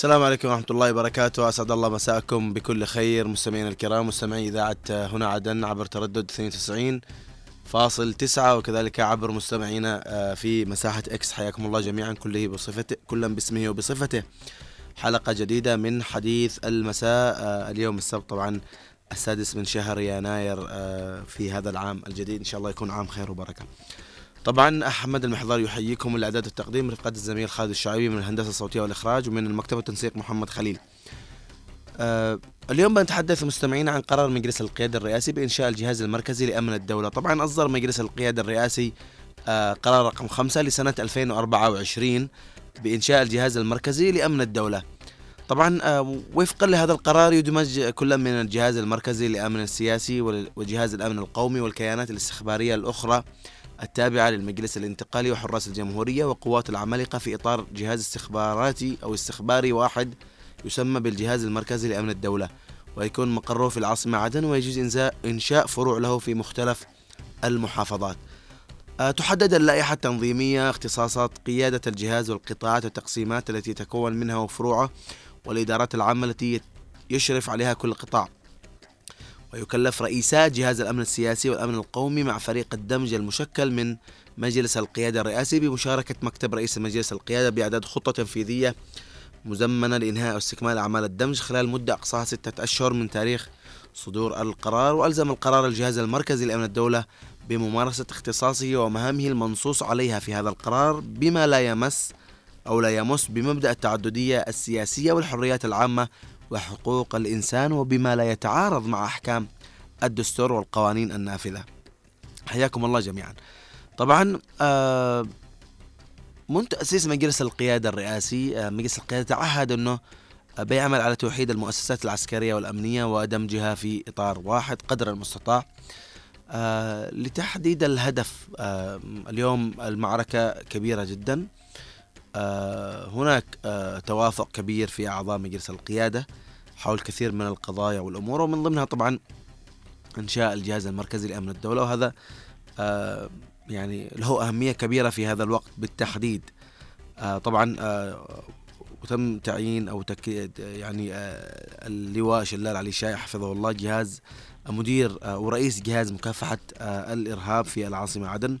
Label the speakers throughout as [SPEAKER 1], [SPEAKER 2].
[SPEAKER 1] السلام عليكم ورحمة الله وبركاته. أسعد الله مساءكم بكل خير. مستمعينا الكرام مستمعي إذاعة هنا عدن عبر تردد 92 فاصل تسعة وكذلك عبر مستمعينا آه، في مساحة إكس حياكم الله جميعا كله بصفته كلا باسمه وبصفته. حلقة جديدة من حديث المساء آه، اليوم السبت طبعا السادس من شهر يناير آه، في هذا العام الجديد. إن شاء الله يكون عام خير وبركة. طبعا أحمد المحضار يحييكم الأعداد والتقديم رفقة الزميل خالد الشعيبي من الهندسة الصوتية والإخراج ومن المكتب والتنسيق محمد خليل. آه اليوم بنتحدث مستمعينا عن قرار مجلس القيادة الرئاسي بإنشاء الجهاز المركزي لأمن الدولة، طبعا أصدر مجلس القيادة الرئاسي آه قرار رقم خمسة لسنة 2024 بإنشاء الجهاز المركزي لأمن الدولة. طبعا آه وفقا لهذا القرار يدمج كل من الجهاز المركزي للامن السياسي وجهاز الأمن القومي والكيانات الاستخبارية الأخرى التابعة للمجلس الانتقالي وحراس الجمهورية وقوات العمالقة في إطار جهاز استخباراتي أو استخباري واحد يسمى بالجهاز المركزي لأمن الدولة ويكون مقره في العاصمة عدن ويجوز إنشاء فروع له في مختلف المحافظات. آه، تحدد اللائحة التنظيمية اختصاصات قيادة الجهاز والقطاعات والتقسيمات التي تكون منها وفروعه والإدارات العامة التي يشرف عليها كل قطاع. ويكلف رئيسات جهاز الأمن السياسي والأمن القومي مع فريق الدمج المشكل من مجلس القيادة الرئاسي بمشاركة مكتب رئيس مجلس القيادة بإعداد خطة تنفيذية مزمنة لإنهاء واستكمال أعمال الدمج خلال مدة أقصاها ستة أشهر من تاريخ صدور القرار وألزم القرار الجهاز المركزي لأمن الدولة بممارسة اختصاصه ومهامه المنصوص عليها في هذا القرار بما لا يمس أو لا يمس بمبدأ التعددية السياسية والحريات العامة وحقوق الإنسان وبما لا يتعارض مع أحكام الدستور والقوانين النافذة. حياكم الله جميعا. طبعا آه، منذ تأسيس مجلس القيادة الرئاسي آه، مجلس القيادة تعهد أنه بيعمل على توحيد المؤسسات العسكرية والأمنية ودمجها في إطار واحد قدر المستطاع آه، لتحديد الهدف اليوم المعركة كبيرة جدا. هناك آه، توافق كبير في أعضاء مجلس القيادة حول كثير من القضايا والأمور ومن ضمنها طبعا إنشاء الجهاز المركزي لأمن الدولة وهذا آه، يعني له أهمية كبيرة في هذا الوقت بالتحديد. طبعا وتم تعيين أو تك يعني اللواء شلال علي شاي حفظه الله جهاز مدير ورئيس جهاز مكافحة الإرهاب في العاصمة عدن.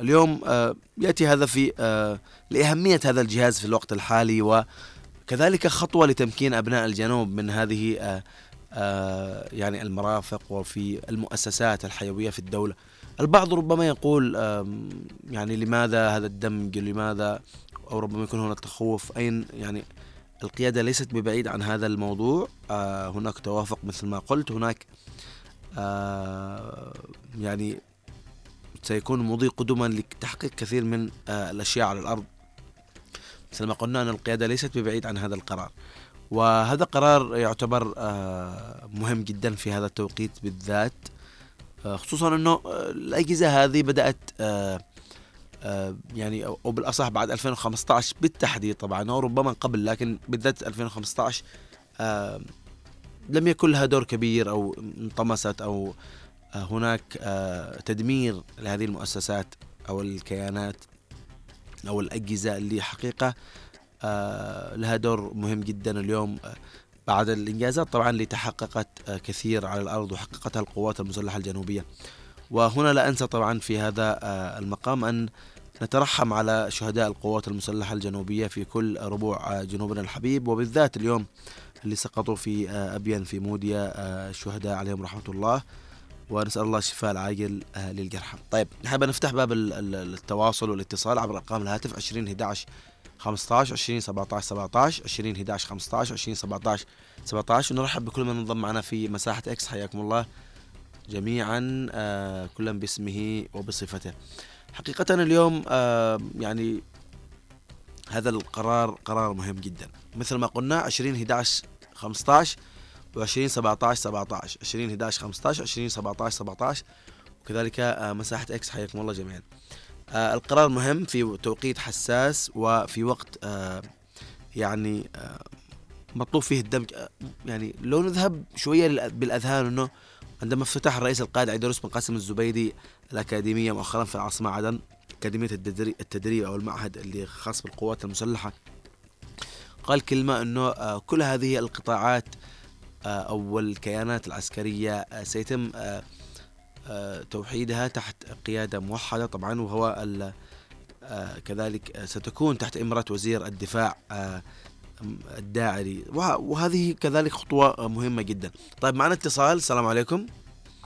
[SPEAKER 1] اليوم آه، يأتي هذا في آه، لأهمية هذا الجهاز في الوقت الحالي وكذلك خطوة لتمكين أبناء الجنوب من هذه آه، يعني المرافق وفي المؤسسات الحيوية في الدولة. البعض ربما يقول يعني لماذا هذا الدمج لماذا؟ أو ربما يكون هناك تخوف. أين يعني القيادة ليست ببعيد عن هذا الموضوع؟ هناك توافق مثل ما قلت. هناك يعني سيكون مضي قدما لتحقيق كثير من آه، الأشياء على الأرض. مثل ما قلنا أن القيادة ليست ببعيد عن هذا القرار. وهذا قرار يعتبر آه، مهم جدا في هذا التوقيت بالذات آه، خصوصا أنه الأجهزة هذه بدأت يعني أو بالأصح بعد 2015 بالتحديد طبعا أو ربما قبل لكن بالذات 2015 لم يكن لها دور كبير أو انطمست أو هناك آه، تدمير لهذه المؤسسات أو الكيانات أو الأجهزة اللي حقيقة آه، لها دور مهم جدا اليوم آه، بعد الإنجازات طبعا اللي تحققت كثير على الأرض وحققتها القوات المسلحة الجنوبية. وهنا لا أنسى طبعا في هذا المقام أن نترحم على شهداء القوات المسلحة الجنوبية في كل ربوع جنوبنا الحبيب وبالذات اليوم اللي سقطوا في ابين في موديا الشهداء عليهم رحمة الله. ونسأل الله الشفاء العاجل آه، للجرحى. طيب نحب نفتح باب التواصل والاتصال عبر أرقام الهاتف 20 11 15 20 17 17 20 11 15 20 17 17 ونرحب بكل من انضم معنا في مساحة إكس حياكم الله جميعا آه كلا باسمه وبصفته. حقيقه اليوم آه يعني هذا القرار قرار مهم جدا مثل ما قلنا 20 11 15 و20 17 17 20 11 15 20 17 17 وكذلك آه، مساحة إكس حياكم الله جميعا. آه، القرار مهم في توقيت حساس وفي وقت آه، يعني مطلوب فيه الدمج. يعني لو نذهب شوية بالأذهان أنه عندما افتتح الرئيس القائد عيدروس بن قاسم الزبيدي الأكاديمية مؤخرا في العاصمة عدن أكاديمية التدريب أو المعهد اللي خاص بالقوات المسلحة تقال كلمة أنه كل هذه القطاعات أو الكيانات العسكرية آه، سيتم آه، آه، توحيدها تحت قيادة موحدة طبعا وهو آه، كذلك آه، ستكون تحت إمرة وزير الدفاع آه، الداعري. وه- وهذه كذلك خطوة آه، مهمة جدا. طيب معنا اتصال. السلام عليكم.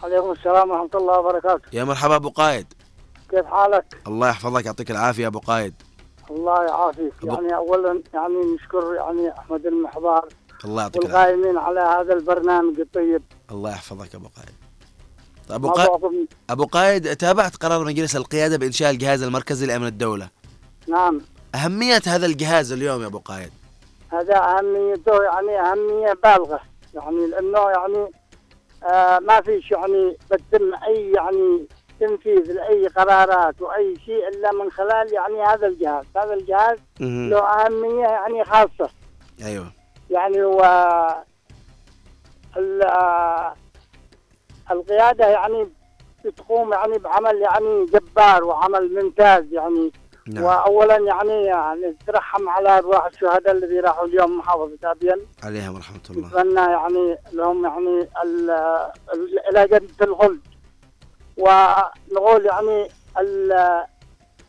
[SPEAKER 2] عليكم السلام ورحمة الله وبركاته.
[SPEAKER 1] يا مرحبا أبو قائد
[SPEAKER 2] كيف حالك؟
[SPEAKER 1] الله يحفظك يعطيك العافية أبو قائد
[SPEAKER 2] الله يعافيك. يعني أولا يعني نشكر يعني أحمد المحضار
[SPEAKER 1] الله يعطيك العافية.
[SPEAKER 2] والقائمين على هذا البرنامج الطيب.
[SPEAKER 1] الله يحفظك أبو قائد طيب أبو قائد أبو قائد تابعت قرار مجلس القيادة بإنشاء الجهاز المركزي لأمن الدولة؟
[SPEAKER 2] نعم.
[SPEAKER 1] أهمية هذا الجهاز اليوم يا أبو قائد
[SPEAKER 2] هذا أهميته يعني أهمية بالغة. يعني لأنه يعني آه ما فيش يعني بتم أي يعني تنفيذ لأي قرارات وأي شيء إلا من خلال يعني هذا الجهاز. هذا الجهاز. له أهمية يعني خاصة.
[SPEAKER 1] أيوه.
[SPEAKER 2] يعني ال- آه، القيادة يعني بتقوم يعني بعمل يعني جبار وعمل ممتاز يعني.
[SPEAKER 1] نعم.
[SPEAKER 2] وأولا يعني يعني نترحم على أرواح الشهداء الذي راحوا اليوم محافظة أبين
[SPEAKER 1] عليهم رحمة الله.
[SPEAKER 2] نتمنى يعني لهم يعني ال- ال- إلى جنة الخلد ونقول يعني ال-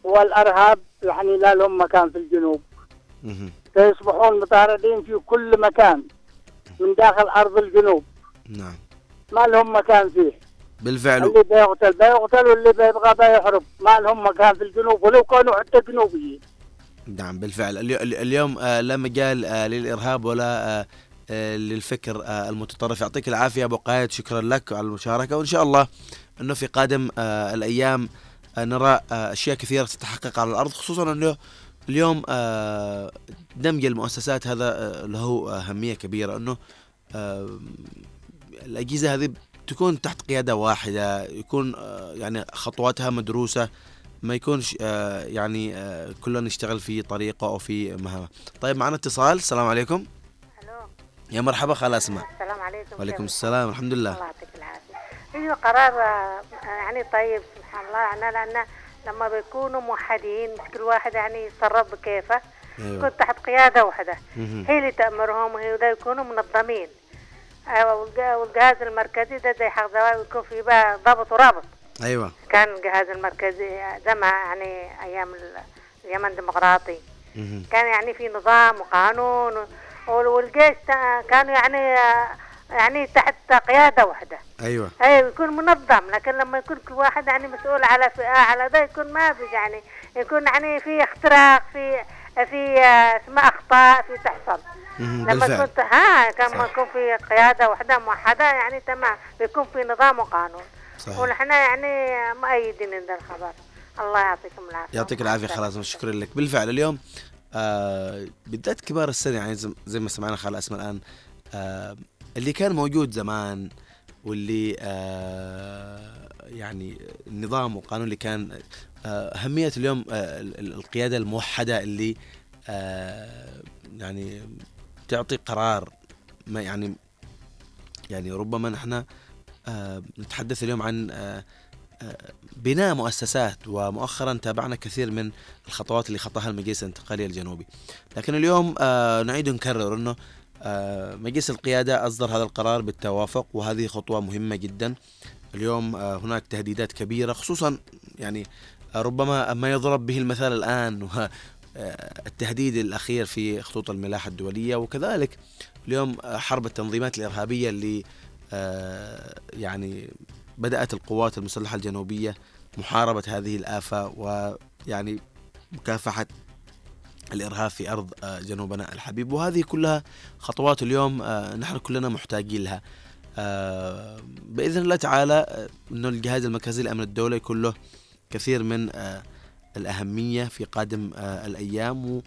[SPEAKER 2] والأرهاب يعني لا لهم مكان في الجنوب. سيصبحون مطاردين في كل مكان من داخل أرض الجنوب.
[SPEAKER 1] نعم.
[SPEAKER 2] ما لهم مكان فيه.
[SPEAKER 1] بالفعل.
[SPEAKER 2] اللي بيقتل بيقتل واللي بيبغى بيهرب ما لهم مكان في الجنوب ولو كانوا حتى جنوبيين.
[SPEAKER 1] نعم بالفعل. اليو- ال- اليوم آه، لا مجال آه، للإرهاب ولا آه، للفكر المتطرف. يعطيك العافية أبو قائد شكرا لك على المشاركة. وإن شاء الله أنه في قادم الأيام نرى أشياء كثيرة تتحقق على الأرض خصوصا أنه اليوم آه، دمج المؤسسات هذا آه، له أهمية كبيرة أنه آه، الأجهزة هذه تكون تحت قيادة واحدة يكون آه، يعني خطواتها مدروسة ما يكونش آه، يعني آه، كلنا نشتغل في طريقة أو في مهمة طيب معنا اتصال. السلام عليكم.
[SPEAKER 3] ألو.
[SPEAKER 1] يا مرحبا خالة أسماء.
[SPEAKER 3] السلام عليكم.
[SPEAKER 1] وعليكم السلام. الحمد
[SPEAKER 3] الله
[SPEAKER 1] لله
[SPEAKER 3] يعطيك العافية. أيوه قرار آه، يعني طيب سبحان الله. يعني لأن لما بيكونوا موحدين مش كل واحد يعني يتصرف بكيفه.
[SPEAKER 1] أيوة.
[SPEAKER 3] يكون تحت قيادة
[SPEAKER 1] واحدة.
[SPEAKER 3] هي اللي تأمرهم وهي ده يكونوا منظمين. والج- والجهاز المركزي ده زي حق يكون في بقى ضابط ورابط.
[SPEAKER 1] أيوة.
[SPEAKER 3] كان الجهاز المركزي زي ما يعني أيام ال- اليمن الديمقراطي. كان يعني في نظام وقانون وال- والجيش كانوا يعني يعني تحت قيادة واحدة.
[SPEAKER 1] أيوة.
[SPEAKER 3] أيوه يكون منظم لكن لما يكون كل واحد يعني مسؤول على فئة على ده يكون ما في يعني يكون يعني في اختراق في في آه، اسمها أخطاء في تحصل. لما كنت ها كان
[SPEAKER 1] صح.
[SPEAKER 3] ما يكون في قيادة واحدة موحدة يعني تمام بيكون في نظام وقانون.
[SPEAKER 1] صحيح.
[SPEAKER 3] ونحن يعني مؤيدين هذا الخبر. الله يعطيكم العافية.
[SPEAKER 1] يعطيك العافية خلاص شكرا لك. بالفعل اليوم آه بالذات كبار السن يعني زي- ما سمعنا خالة أسماء الآن آه اللي كان موجود زمان واللي آه يعني النظام والقانون اللي كان آه أهمية اليوم آه ال- ال- القيادة الموحدة اللي يعني تعطي قرار ما يعني يعني ربما نحن نتحدث اليوم عن بناء مؤسسات ومؤخرا تابعنا كثير من الخطوات اللي خطاها المجلس الانتقالي الجنوبي. لكن اليوم نعيد نكرر إنه مجلس القيادة أصدر هذا القرار بالتوافق وهذه خطوة مهمة جدا. اليوم آه، هناك تهديدات كبيرة خصوصا يعني آه، ربما ما يضرب به المثال الآن آه، التهديد الأخير في خطوط الملاحة الدولية. وكذلك اليوم آه، حرب التنظيمات الإرهابية اللي آه، يعني بدأت القوات المسلحة الجنوبية محاربة هذه الآفة ويعني مكافحة الإرهاب في أرض آه، جنوبنا الحبيب. وهذه كلها خطوات اليوم آه، نحن كلنا محتاجين لها. آه، بإذن الله تعالى أنه الجهاز المركزي لأمن الدولة يكون له كثير من الأهمية في قادم الأيام.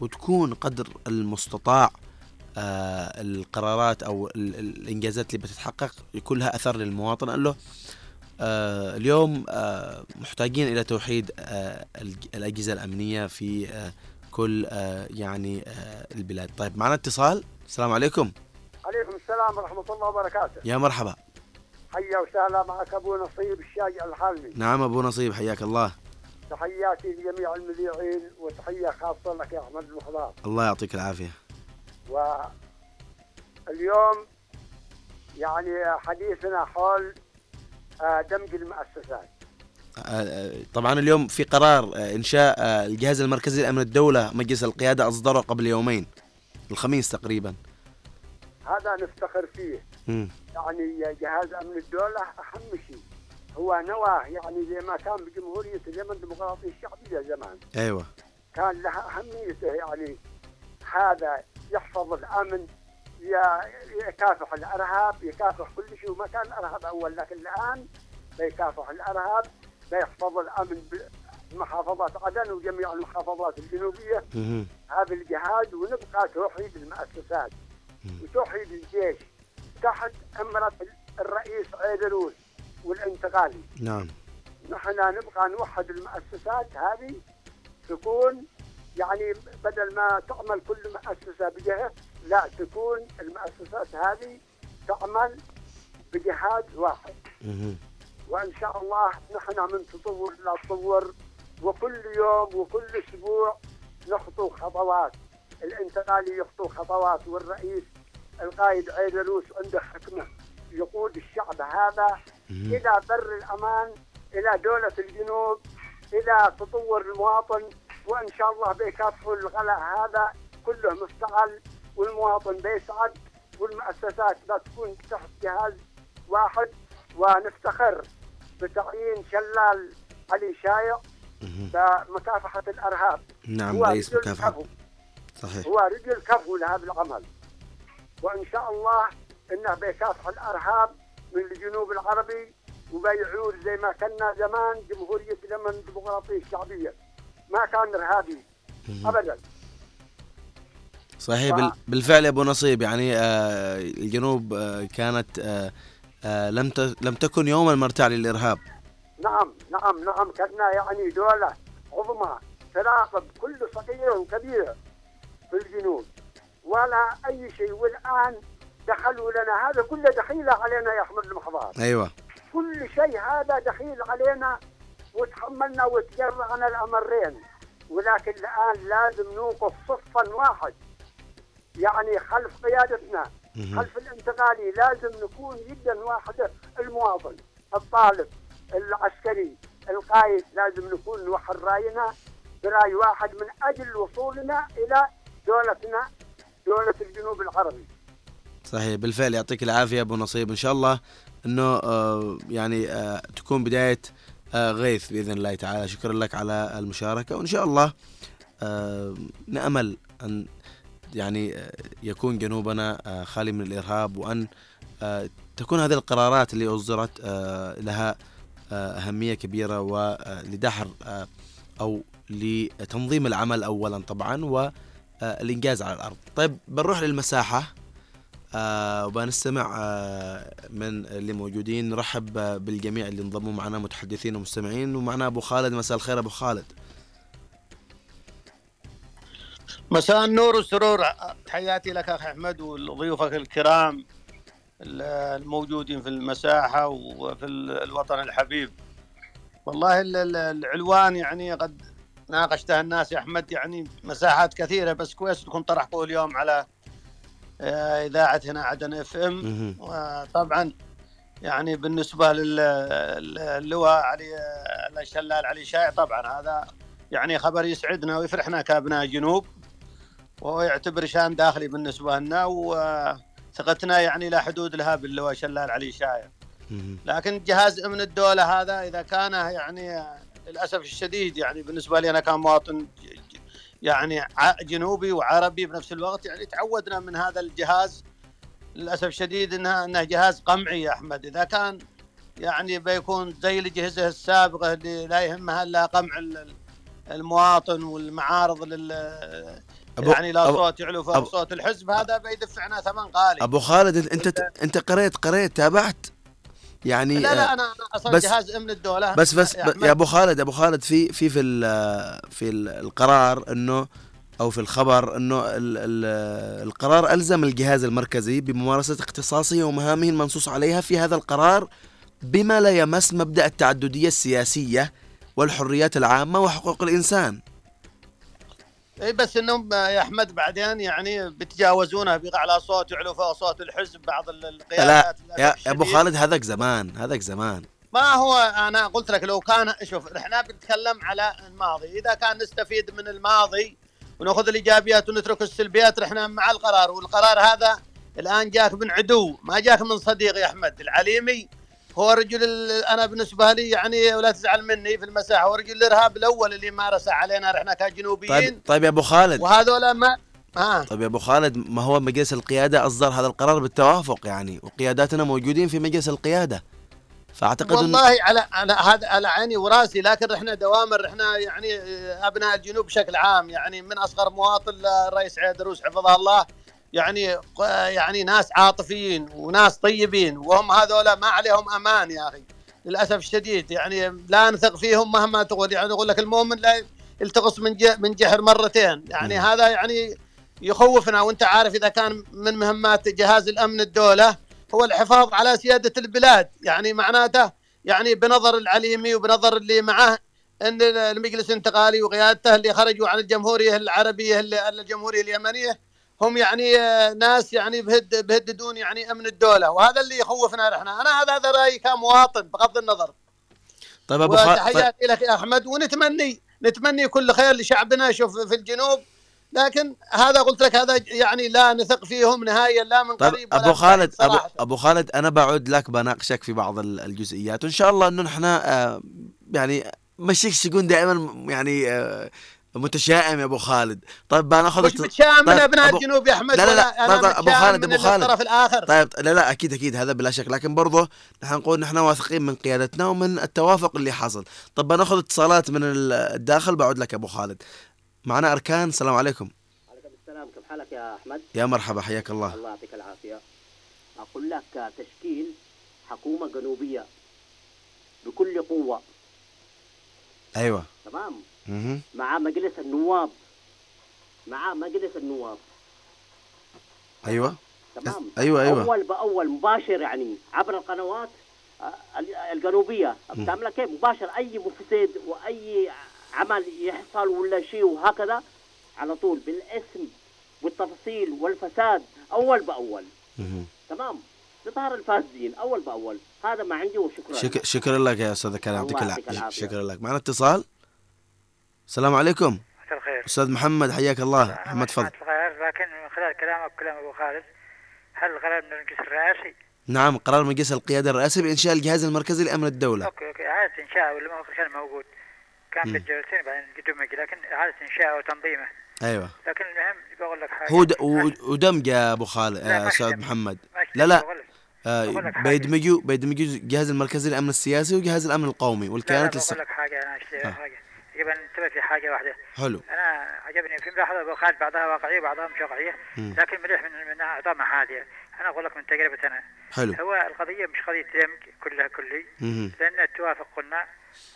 [SPEAKER 1] وتكون قدر المستطاع القرارات أو ال- ال- الإنجازات اللي بتتحقق يكون لها أثر للمواطن. قال له اليوم محتاجين إلى توحيد الأجهزة الأمنية في كل آه، يعني آه، البلاد. طيب معنا اتصال. السلام عليكم.
[SPEAKER 2] عليكم السلام ورحمة الله وبركاته.
[SPEAKER 1] يا مرحبا.
[SPEAKER 2] حيا وسهلا معك أبو نصيب الشاجع الحالمي
[SPEAKER 1] نعم أبو نصيب حياك الله.
[SPEAKER 2] تحياتي لجميع المذيعين وتحية خاصة لك يا أحمد المخضار
[SPEAKER 1] الله يعطيك العافية.
[SPEAKER 4] واليوم يعني حديثنا حول آه، دمج المؤسسات.
[SPEAKER 1] طبعا اليوم في قرار آه، إنشاء آه، الجهاز المركزي لأمن الدولة مجلس القيادة أصدره قبل يومين الخميس تقريبا.
[SPEAKER 4] هذا نفتخر فيه.
[SPEAKER 1] مم.
[SPEAKER 4] يعني جهاز أمن الدولة أهم شيء. هو نواه يعني زي ما كان بجمهوريه اليمن الديمقراطيه الشعبية زمان.
[SPEAKER 1] أيوه.
[SPEAKER 4] كان لها أهميته يعني هذا يحفظ الأمن يكافح الأرهاب يكافح كل شيء. وما كان الأرهاب أول لكن الآن بيكافح الأرهاب. بيحفظ الأمن بمحافظات عدن وجميع المحافظات الجنوبية.
[SPEAKER 1] مهم.
[SPEAKER 4] هذا الجهاز ونبقى توحيد المؤسسات. وتوحيد الجيش تحت أمرة الرئيس عيدروس والانتقالي
[SPEAKER 1] نعم.
[SPEAKER 4] نحن نبقى نوحد المؤسسات هذه تكون يعني بدل ما تعمل كل مؤسسة بجهة لا تكون المؤسسات هذه تعمل بجهاز واحد. وإن شاء الله نحن من تطور إلى تطور وكل يوم وكل أسبوع نخطو خطوات الانتقالي يخطو خطوات والرئيس القائد عيدروس عنده حكمة يقود الشعب هذا. إلى بر الأمان إلى دولة الجنوب إلى تطور المواطن وإن شاء الله بيكافحوا الغلاء هذا كله مفتعل والمواطن بيسعد والمؤسسات بتكون تحت جهاز واحد ونفتخر بتعيين شلال علي شايع
[SPEAKER 1] مهم.
[SPEAKER 4] بمكافحة الأرهاب.
[SPEAKER 1] نعم
[SPEAKER 4] هو
[SPEAKER 1] رئيس
[SPEAKER 4] رجل
[SPEAKER 1] مكافحة.
[SPEAKER 4] كفو.
[SPEAKER 1] صحيح.
[SPEAKER 4] هو رجل كفو لهذا العمل. وإن شاء الله إنه بيكافح الأرهاب من الجنوب العربي وبيعود زي ما كنا زمان جمهورية اليمن الديمقراطية الشعبية. ما كان إرهابي
[SPEAKER 1] مهم.
[SPEAKER 4] ابدا.
[SPEAKER 1] صحيح بال- بالفعل يا أبو نصيب يعني آه، الجنوب آه، كانت آه، لم ت- لم تكن يوما مرتع للإرهاب.
[SPEAKER 4] نعم نعم نعم كنا يعني دوله عظمى تراقب كل صغير وكبير في الجنوب ولا أي شيء والآن دخلوا لنا. هذا كله دخيله علينا يا أحمد المحضار
[SPEAKER 1] أيوه.
[SPEAKER 4] كل شيء هذا دخيل علينا وتحملنا وتجرعنا الأمرين. ولكن الآن لازم نوقف صفا واحد يعني خلف قيادتنا. خلف الانتقالي لازم نكون جدا واحدة المواطن الطالب العسكري القائد لازم نكون نوحد رأينا برأي واحد من أجل وصولنا إلى دولتنا دولة الجنوب العربي.
[SPEAKER 1] صحيح بالفعل. يعطيك العافية أبو نصيب. إن شاء الله إنه آه، يعني آه، تكون بداية آه، غيث بإذن الله تعالى. شكرا لك على المشاركة. وإن شاء الله آه، نأمل أن يعني آه، يكون جنوبنا آه، خالي من الإرهاب وأن آه، تكون هذه القرارات اللي أصدرت لها أهمية كبيرة ولدحر أو لتنظيم العمل اولا طبعا والانجاز على الأرض. طيب بنروح للمساحة وبنستمع من اللي موجودين. نرحب بالجميع اللي انضموا معنا متحدثين ومستمعين. ومعنا أبو خالد. مساء الخير أبو خالد.
[SPEAKER 5] مساء النور والسرور. تحياتي لك أخي أحمد وضيوفك الكرام الموجودين في المساحة وفي الوطن الحبيب. والله ال- ال- العلوان يعني قد ناقشتها الناس يا أحمد يعني مساحات كثيرة بس كويس تكون طرحته اليوم على آه، إذاعة هنا عدن إف
[SPEAKER 1] إم.
[SPEAKER 5] وطبعا يعني بالنسبة للواء علي الشلال علي شايع طبعا هذا يعني خبر يسعدنا ويفرحنا كأبناء جنوب. وهو يعتبر شان داخلي بالنسبة لنا وثقتنا يعني لا حدود لها باللواء شلال علي شايع. لكن جهاز أمن الدولة هذا إذا كان يعني للأسف الشديد يعني بالنسبة لي أنا كمواطن يعني جنوبي وعربي بنفس الوقت يعني تعودنا من هذا الجهاز. للأسف الشديد انها إنه جهاز قمعي يا أحمد. إذا كان يعني بيكون زي الاجهزه السابقة اللي لا يهمها إلا قمع ال- المواطن والمعارض لل
[SPEAKER 1] أبو-
[SPEAKER 5] يعني لا
[SPEAKER 1] أبو-
[SPEAKER 5] صوت يعلو فوق صوت الحزب هذا بيدفعنا ثمن غالي.
[SPEAKER 1] أبو خالد انت انت قريت قريت تابعت؟ يعني
[SPEAKER 5] لا
[SPEAKER 1] آه،
[SPEAKER 5] لا أنا أنا أصلا
[SPEAKER 1] بس-
[SPEAKER 5] جهاز أمن الدولة.
[SPEAKER 1] بس بس
[SPEAKER 5] يا أحمد،
[SPEAKER 1] يا أبو خالد أبو خالد في في في في ال- القرار انه أو في الخبر إنه ال- ال- القرار ألزم الجهاز المركزي بممارسة اختصاصه ومهامه المنصوص عليها في هذا القرار بما لا يمس مبدأ التعددية السياسية والحريات العامة وحقوق الإنسان.
[SPEAKER 5] اي بس إنهم آه، يا أحمد بعدين يعني بيتجاوزونه بيعلى صوت يعلو فوق صوت الحزب بعض ال-
[SPEAKER 1] لا
[SPEAKER 5] القيادات
[SPEAKER 1] يا يا ابو. خالد هذاك زمان هذاك زمان.
[SPEAKER 5] ما هو أنا قلت لك لو كان شوف إحنا بنتكلم على الماضي. إذا كان نستفيد من الماضي ونأخذ الإيجابيات ونترك السلبيات إحنا مع القرار. والقرار هذا الآن جاك من عدو ما جاك من صديق يا أحمد. العليمي هو رجل أنا بالنسبة لي يعني ولا تزعل مني في المساحة هو رجل الإرهاب الأول اللي مارسه علينا إحنا كجنوبيين.
[SPEAKER 1] طيب طيب يا أبو خالد.
[SPEAKER 5] وهذول ما ها
[SPEAKER 1] طيب يا أبو خالد ما هو مجلس القيادة أصدر هذا القرار بالتوافق يعني وقياداتنا موجودين في مجلس القيادة. فأعتقد إن-
[SPEAKER 5] والله على على هذا على عيني وراسي لكن إحنا دوامر إحنا يعني آه، أبناء الجنوب بشكل عام يعني من أصغر مواطن للرئيس عيدروس حفظه الله. يعني يعني ناس عاطفيين وناس طيبين وهم هذولا ما عليهم أمان يا أخي للأسف الشديد. يعني لا نثق فيهم مهما تقول يعني يقول لك المؤمن لا يلتقص من من جحر مرتين. يعني
[SPEAKER 1] مم.
[SPEAKER 5] هذا يعني يخوفنا وأنت عارف إذا كان من مهمات جهاز الأمن الدولة هو الحفاظ على سيادة البلاد. يعني معناته يعني بنظر العليمي وبنظر اللي معه إن المجلس الانتقالي وقيادته اللي خرجوا عن الجمهورية العربية الجمهورية اليمنية هم يعني آه، ناس يعني بهد بهددون يعني أمن الدولة. وهذا اللي يخوفنا إحنا أنا هذا هذا رأيي كمواطن بغض النظر.
[SPEAKER 1] طيب أبو خالد طيب
[SPEAKER 5] وتحياتي لك يا أحمد. ونتمني نتمني كل خير لشعبنا شوف في الجنوب. لكن هذا قلت لك هذا يعني لا نثق فيهم نهائيا لا من
[SPEAKER 1] طيب
[SPEAKER 5] قريب أبو
[SPEAKER 1] خالد
[SPEAKER 5] بعيد
[SPEAKER 1] ابو. أبو خالد أنا بعد لك بناقشك في بعض ال- الجزئيات. وإن شاء الله إنه إحنا آه، يعني مشيك تكون دائما يعني آه، متشائم يا أبو خالد. طيب بناخذ
[SPEAKER 5] مش متشائم من
[SPEAKER 1] طيب،
[SPEAKER 5] ابناء
[SPEAKER 1] أبو-
[SPEAKER 5] الجنوب يا أحمد
[SPEAKER 1] لا، لا، لا، طيب، طيب،
[SPEAKER 5] متشائم
[SPEAKER 1] خالد، أبو خالد.
[SPEAKER 5] الطرف الآخر.
[SPEAKER 1] طيب لا لا أكيد أكيد هذا بلا شك. لكن برضه نحن نقول نحن واثقين من قيادتنا ومن التوافق اللي حصل. طب بناخذ اتصالات من ال- الداخل بعد لك يا أبو خالد. معنا أركان السلام عليكم.
[SPEAKER 6] عليكم السلام كيف حالك يا أحمد؟
[SPEAKER 1] يا مرحبا حياك الله.
[SPEAKER 6] الله يعطيك العافية. أقول لك تشكيل حكومة جنوبية بكل قوة.
[SPEAKER 1] أيوه.
[SPEAKER 6] تمام. مع مجلس النواب. مع مجلس النواب.
[SPEAKER 1] أيوه.
[SPEAKER 6] تمام.
[SPEAKER 1] أيوة، أيوة.
[SPEAKER 6] أول بأول مباشر يعني عبر القنوات آه، ال-
[SPEAKER 1] الجنوبية.
[SPEAKER 6] بتعمل كيف مباشر أي مفسد وأي عمل يحصل ولا شيء وهكذا على طول بالاسم والتفاصيل والفساد. أول
[SPEAKER 1] بأول.
[SPEAKER 6] تمام. لظهر الفاسدين. أول بأول. هذا ما عندي وشكرا.
[SPEAKER 1] شك... شكرا لك يا أستاذ
[SPEAKER 6] الله
[SPEAKER 1] يعطيك
[SPEAKER 6] العافية.
[SPEAKER 1] شكرا لك. معنا اتصال؟ السلام عليكم.
[SPEAKER 7] مساء الخير.
[SPEAKER 1] أستاذ محمد حياك الله. محمد تفضل.
[SPEAKER 7] لكن من خلال كلامك وكلام أبو خالد هل القرار من المجلس الرئاسي؟
[SPEAKER 1] نعم قرار مجلس القيادة الرئاسي بإنشاء الجهاز المركزي لأمن الدولة.
[SPEAKER 7] أوكي أوكي. إعادة إنشاء ولا ما كان موجود. كان في. الجلسين بعدين دمج لكن إعادة إنشاء وتنظيمه.
[SPEAKER 1] أيوه.
[SPEAKER 7] لكن المهم بقول لك حاجة.
[SPEAKER 1] هو د... و- ودمج يا أبو خالد
[SPEAKER 7] لا،
[SPEAKER 1] آه،
[SPEAKER 7] أستاذ.
[SPEAKER 1] محمد. لا، لا. آه،. بيدمجوا بيدمجوا الجهاز المركزي للامن السياسي وجهاز الأمن القومي والكيانات
[SPEAKER 7] لا بقول لك حاجة أنا
[SPEAKER 1] آه.
[SPEAKER 7] حاجة. يجب ان ننتبه في حاجة واحدة
[SPEAKER 1] حلو
[SPEAKER 7] أنا عجبني في ملاحظه خالد بعضها واقعية وبعضها مش واقعية
[SPEAKER 1] مم.
[SPEAKER 7] لكن مليح من من اعطاء محاذير أنا أقول لك من تجربة أنا
[SPEAKER 1] حلو
[SPEAKER 7] هو القضية مش قضية دمج كلها كلي
[SPEAKER 1] مهم.
[SPEAKER 7] لأن التوافق قلنا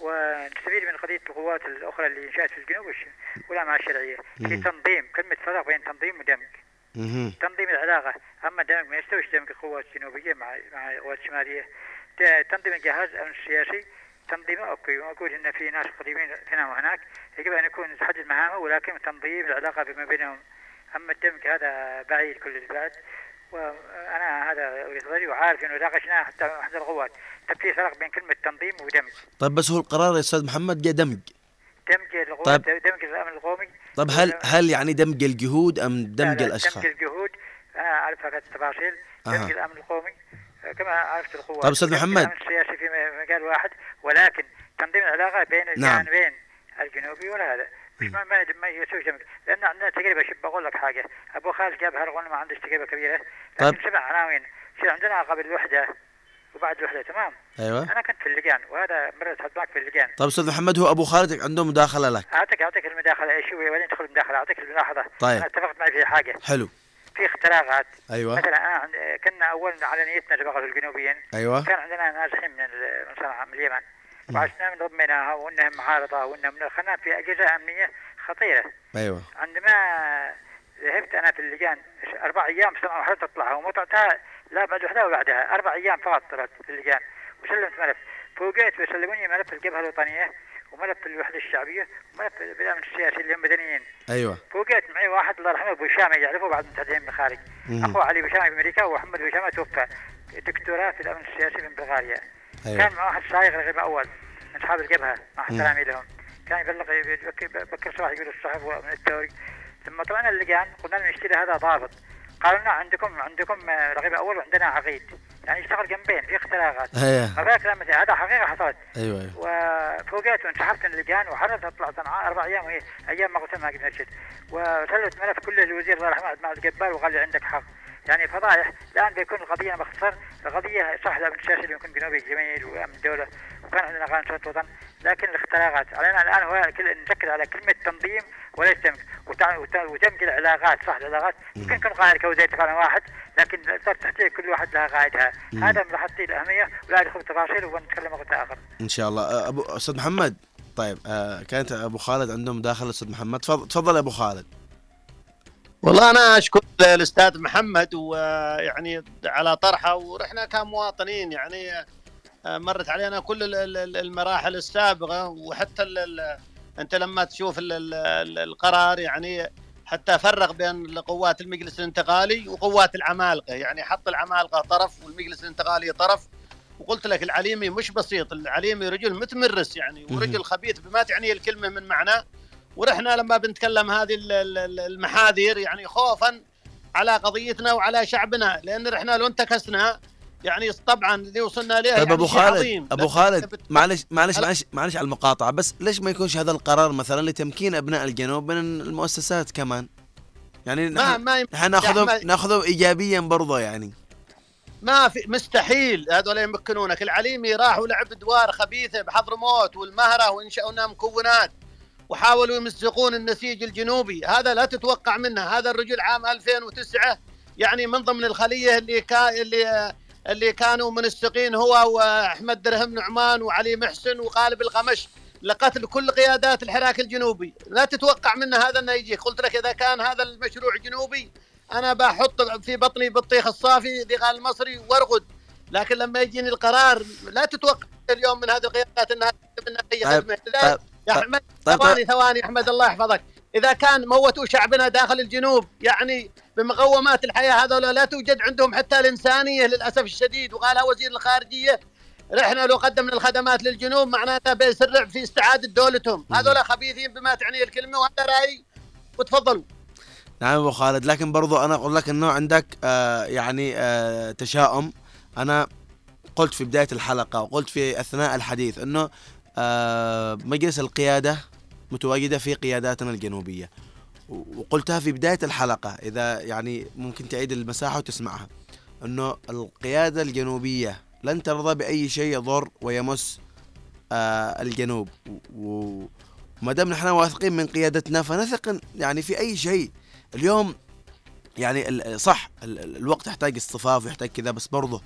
[SPEAKER 7] ونستفيد من قضية القوات الأخرى اللي انشأت في الجنوب والجماعه الشرعية في
[SPEAKER 1] مم.
[SPEAKER 7] تنظيم كلمة فرق بين تنظيم ودمج. تنظيم العلاقة أما دمج ما يستويش دمج القوات الجنوبية مع مع القوات الشمالية تنظيم الجهاز السياسي تنظيمه okay موجود إن في ناس قديمين هنا وهناك يجب أن يكون تحدد مهامه ولكن تنظيم العلاقة بما بينهم أما الدمج هذا بعيد كل البعد وأنا هذا وجهه نظري وعارف إنه ناقشناه حتى أحد القوات. طيب في فرق بين كلمة تنظيم ودمج.
[SPEAKER 1] طيب بس هو القرار يا أستاذ محمد جاء دمج.
[SPEAKER 7] دمج القوات
[SPEAKER 1] طيب.
[SPEAKER 7] دمج الأمن القومي.
[SPEAKER 1] طب هل هل يعني دمج الجهود
[SPEAKER 7] أم
[SPEAKER 1] دمج
[SPEAKER 7] لا،
[SPEAKER 1] الأشخاص؟
[SPEAKER 7] دمج الجهود. أنا أعرف هذه التفاصيل. دمج الأمن القومي. آه، كما عرفت القوات.
[SPEAKER 1] طيب أستاذ
[SPEAKER 7] دمج
[SPEAKER 1] محمد.
[SPEAKER 7] السياسي في مجال واحد. ولكن تنظيم العلاقة بين
[SPEAKER 1] نعم.
[SPEAKER 7] الجانبين الجنوبي ولا هذا. مش ما ما يسوي لأن عندنا تجربه شوف بقول لك حاجة. أبو خالد جاب هرغون ما عندش تجربه كبيرة. لكن
[SPEAKER 1] طيب.
[SPEAKER 7] سبع عناوين. يصير عندنا قبل الوحدة وبعد الوحدة. تمام؟
[SPEAKER 1] أيوه.
[SPEAKER 7] أنا كنت في اللجان وهذا مرة تحط معك في اللجان.
[SPEAKER 1] طيب أستاذ محمد هو أبو خالد عنده مداخلة لك.
[SPEAKER 7] اعطيك أعطيك المداخلة. هو؟ وبعدين تدخل المداخلة؟ أعطيك الملاحظة.
[SPEAKER 1] طيب.
[SPEAKER 7] أنا اتفقت معي في حاجة.
[SPEAKER 1] حلو.
[SPEAKER 7] في اختراقات
[SPEAKER 1] أيوه.
[SPEAKER 7] مثلا كنا أول على نيتنا تبغى الجنوبيين.
[SPEAKER 1] أيوه.
[SPEAKER 7] كان عندنا نازحين من من صنعاء من اليمن. وعشنا من ضمناها وإنها معارضه وإنها من خلنا في أجهزة أمنية خطيرة.
[SPEAKER 1] أيوه.
[SPEAKER 7] عندما ذهبت أنا في اللجان أربع أيام صنعوا حتى تطلعها ومتعتها لا بعد وحدها وبعدها أربع أيام فقط طلعت في اللجان. وسلمت ملف. فوجئت وسلموني ملف الجبهة الوطنية. وملف الوحدة الشعبية وملف بالامن السياسي اللي هم مدنيين.
[SPEAKER 1] أيوه.
[SPEAKER 7] فوجئت معي واحد الله يرحمه أبو شامه يعرفه بعض المتحدثين من الخارج.
[SPEAKER 1] مم.
[SPEAKER 7] اخوه علي أبو شامه في أمريكا ومحمد أبو شامه توفى دكتوراه في الأمن السياسي من بلغاريا.
[SPEAKER 1] أيوه.
[SPEAKER 7] كان معه واحد صايغ رغيب أول من أصحاب الجبهه مع. احترامي لهم. كان يبلغ بكر صباح يقول الصحف من الثوري ثم طلعنا اللجان قلنا لهم نشتري هذا ضابط. قالوا لنا عندكم عندكم آه، رغيب أول وعندنا عقيد. يعني يشتغل جنبين في اختلاقات
[SPEAKER 1] أيوه
[SPEAKER 7] ما بالك لما هذا حقيقة حصلت.
[SPEAKER 1] أيوه أيوه.
[SPEAKER 7] وفوجئت وانسحبت من اللجان وحررت أطلع صنعاء أربع أيام وهي أيام ما قلت ما قد نشد وسلمت ملف كله للوزير الله يرحمه مع الجبار وقال لي عندك حق. يعني فضايح الآن بيكون القضية باختصار القضية صح السياسي اللي يكون جنوبي جميل وأمن دولة. وكان عندنا قانون صوت وطن. لكن الاختلاقات علينا الآن هو كل نركز على كلمة تنظيم وليس تمك وتع- وت- وتمك العلاقات صح العلاقات. يمكن يكون قائد كوزير فعلا واحد لكن صار تحتيه كل واحد لها قائدها. هذا ملاحظتي الأهمية. ولا أدخل في تفاصيل ونتكلم وقت آخر.
[SPEAKER 1] إن شاء الله. ابو أستاذ محمد. طيب آه كانت أبو خالد عندهم داخل أستاذ محمد. تفضل تفضل يا أبو خالد.
[SPEAKER 5] والله أنا أشكر الأستاذ محمد ويعني على طرحه ورحنا كمواطنين. يعني مرت علينا كل ال- ال- ال- المراحل السابقة وحتى أنت لما تشوف ال- ال- ال- القرار يعني حتى فرق بين قوات المجلس الانتقالي وقوات العمالقة. يعني حط العمالقة طرف والمجلس الانتقالي طرف. وقلت لك العليمي مش بسيط العليمي رجل متمرس يعني ورجل خبيث بما تعنيه الكلمة من معناه. ورحنا لما بنتكلم هذه ال- ال- ال- المحاذير يعني خوفا على قضيتنا وعلى شعبنا لأن رحنا لو انتكسنا يعني طبعا اللي وصلنا له
[SPEAKER 1] طيب
[SPEAKER 5] يعني أبو
[SPEAKER 1] خالد
[SPEAKER 5] عظيم. أبو
[SPEAKER 1] خالد معلش معلش معلش معلش على المقاطعة بس ليش ما يكونش هذا القرار مثلا لتمكين أبناء الجنوب من المؤسسات كمان؟ يعني
[SPEAKER 5] ما
[SPEAKER 1] نحن
[SPEAKER 5] ما
[SPEAKER 1] نحن ناخذهم
[SPEAKER 5] أحمد-
[SPEAKER 1] ناخذهم ايجابيا برضه يعني.
[SPEAKER 5] ما في مستحيل. هذول يمكنونك العليمي راح ولعب ادوار خبيثة بحضرموت والمهرة وإنشأوا لنا مكونات وحاولوا يمزقون النسيج الجنوبي. هذا لا تتوقع منه. هذا الرجل عام 2009 يعني من ضمن الخلية اللي كا اللي اللي كانوا منسقين هو وأحمد درهم نعمان وعلي محسن وغالب القمش. لقتل كل قيادات الحراك الجنوبي. لا تتوقع منه هذا إنه يجيك قلت لك إذا كان هذا المشروع جنوبي أنا بحط في بطني بطيخ الصافي ذغال المصري وارغد. لكن لما يجيني القرار لا تتوقع اليوم من هذه القيادات إنها منها أي
[SPEAKER 1] طيب،
[SPEAKER 5] خدمة.
[SPEAKER 1] طيب،
[SPEAKER 5] يا
[SPEAKER 1] طيب،
[SPEAKER 5] احمد
[SPEAKER 1] طيب.
[SPEAKER 5] ثواني ثواني أحمد الله يحفظك. إذا كان موتوا شعبنا داخل الجنوب يعني بمقومات الحياة هذول لا توجد عندهم حتى الإنسانية للأسف الشديد وقالها وزير الخارجية رحنا لو قدمنا الخدمات للجنوب معناتها بيسرع في استعادة دولتهم. هذول خبيثين بما تعنيه الكلمة وهذا رايي وتفضلوا.
[SPEAKER 1] نعم أبو خالد لكن برضو أنا أقول لك إنه عندك آه يعني آه تشاؤم. أنا قلت في بداية الحلقة وقلت في أثناء الحديث إنه آه مجلس القيادة متواجدة في قياداتنا الجنوبية. وقلتها في بداية الحلقة إذا يعني ممكن تعيد المساحة وتسمعها إنه القيادة الجنوبية لن ترضى بأي شيء يضر ويمس آه الجنوب. وما دام نحن واثقين من قيادتنا فنثق يعني في أي شيء. اليوم يعني صح ال- ال- الوقت يحتاج اصطفاف ويحتاج كذا بس برضه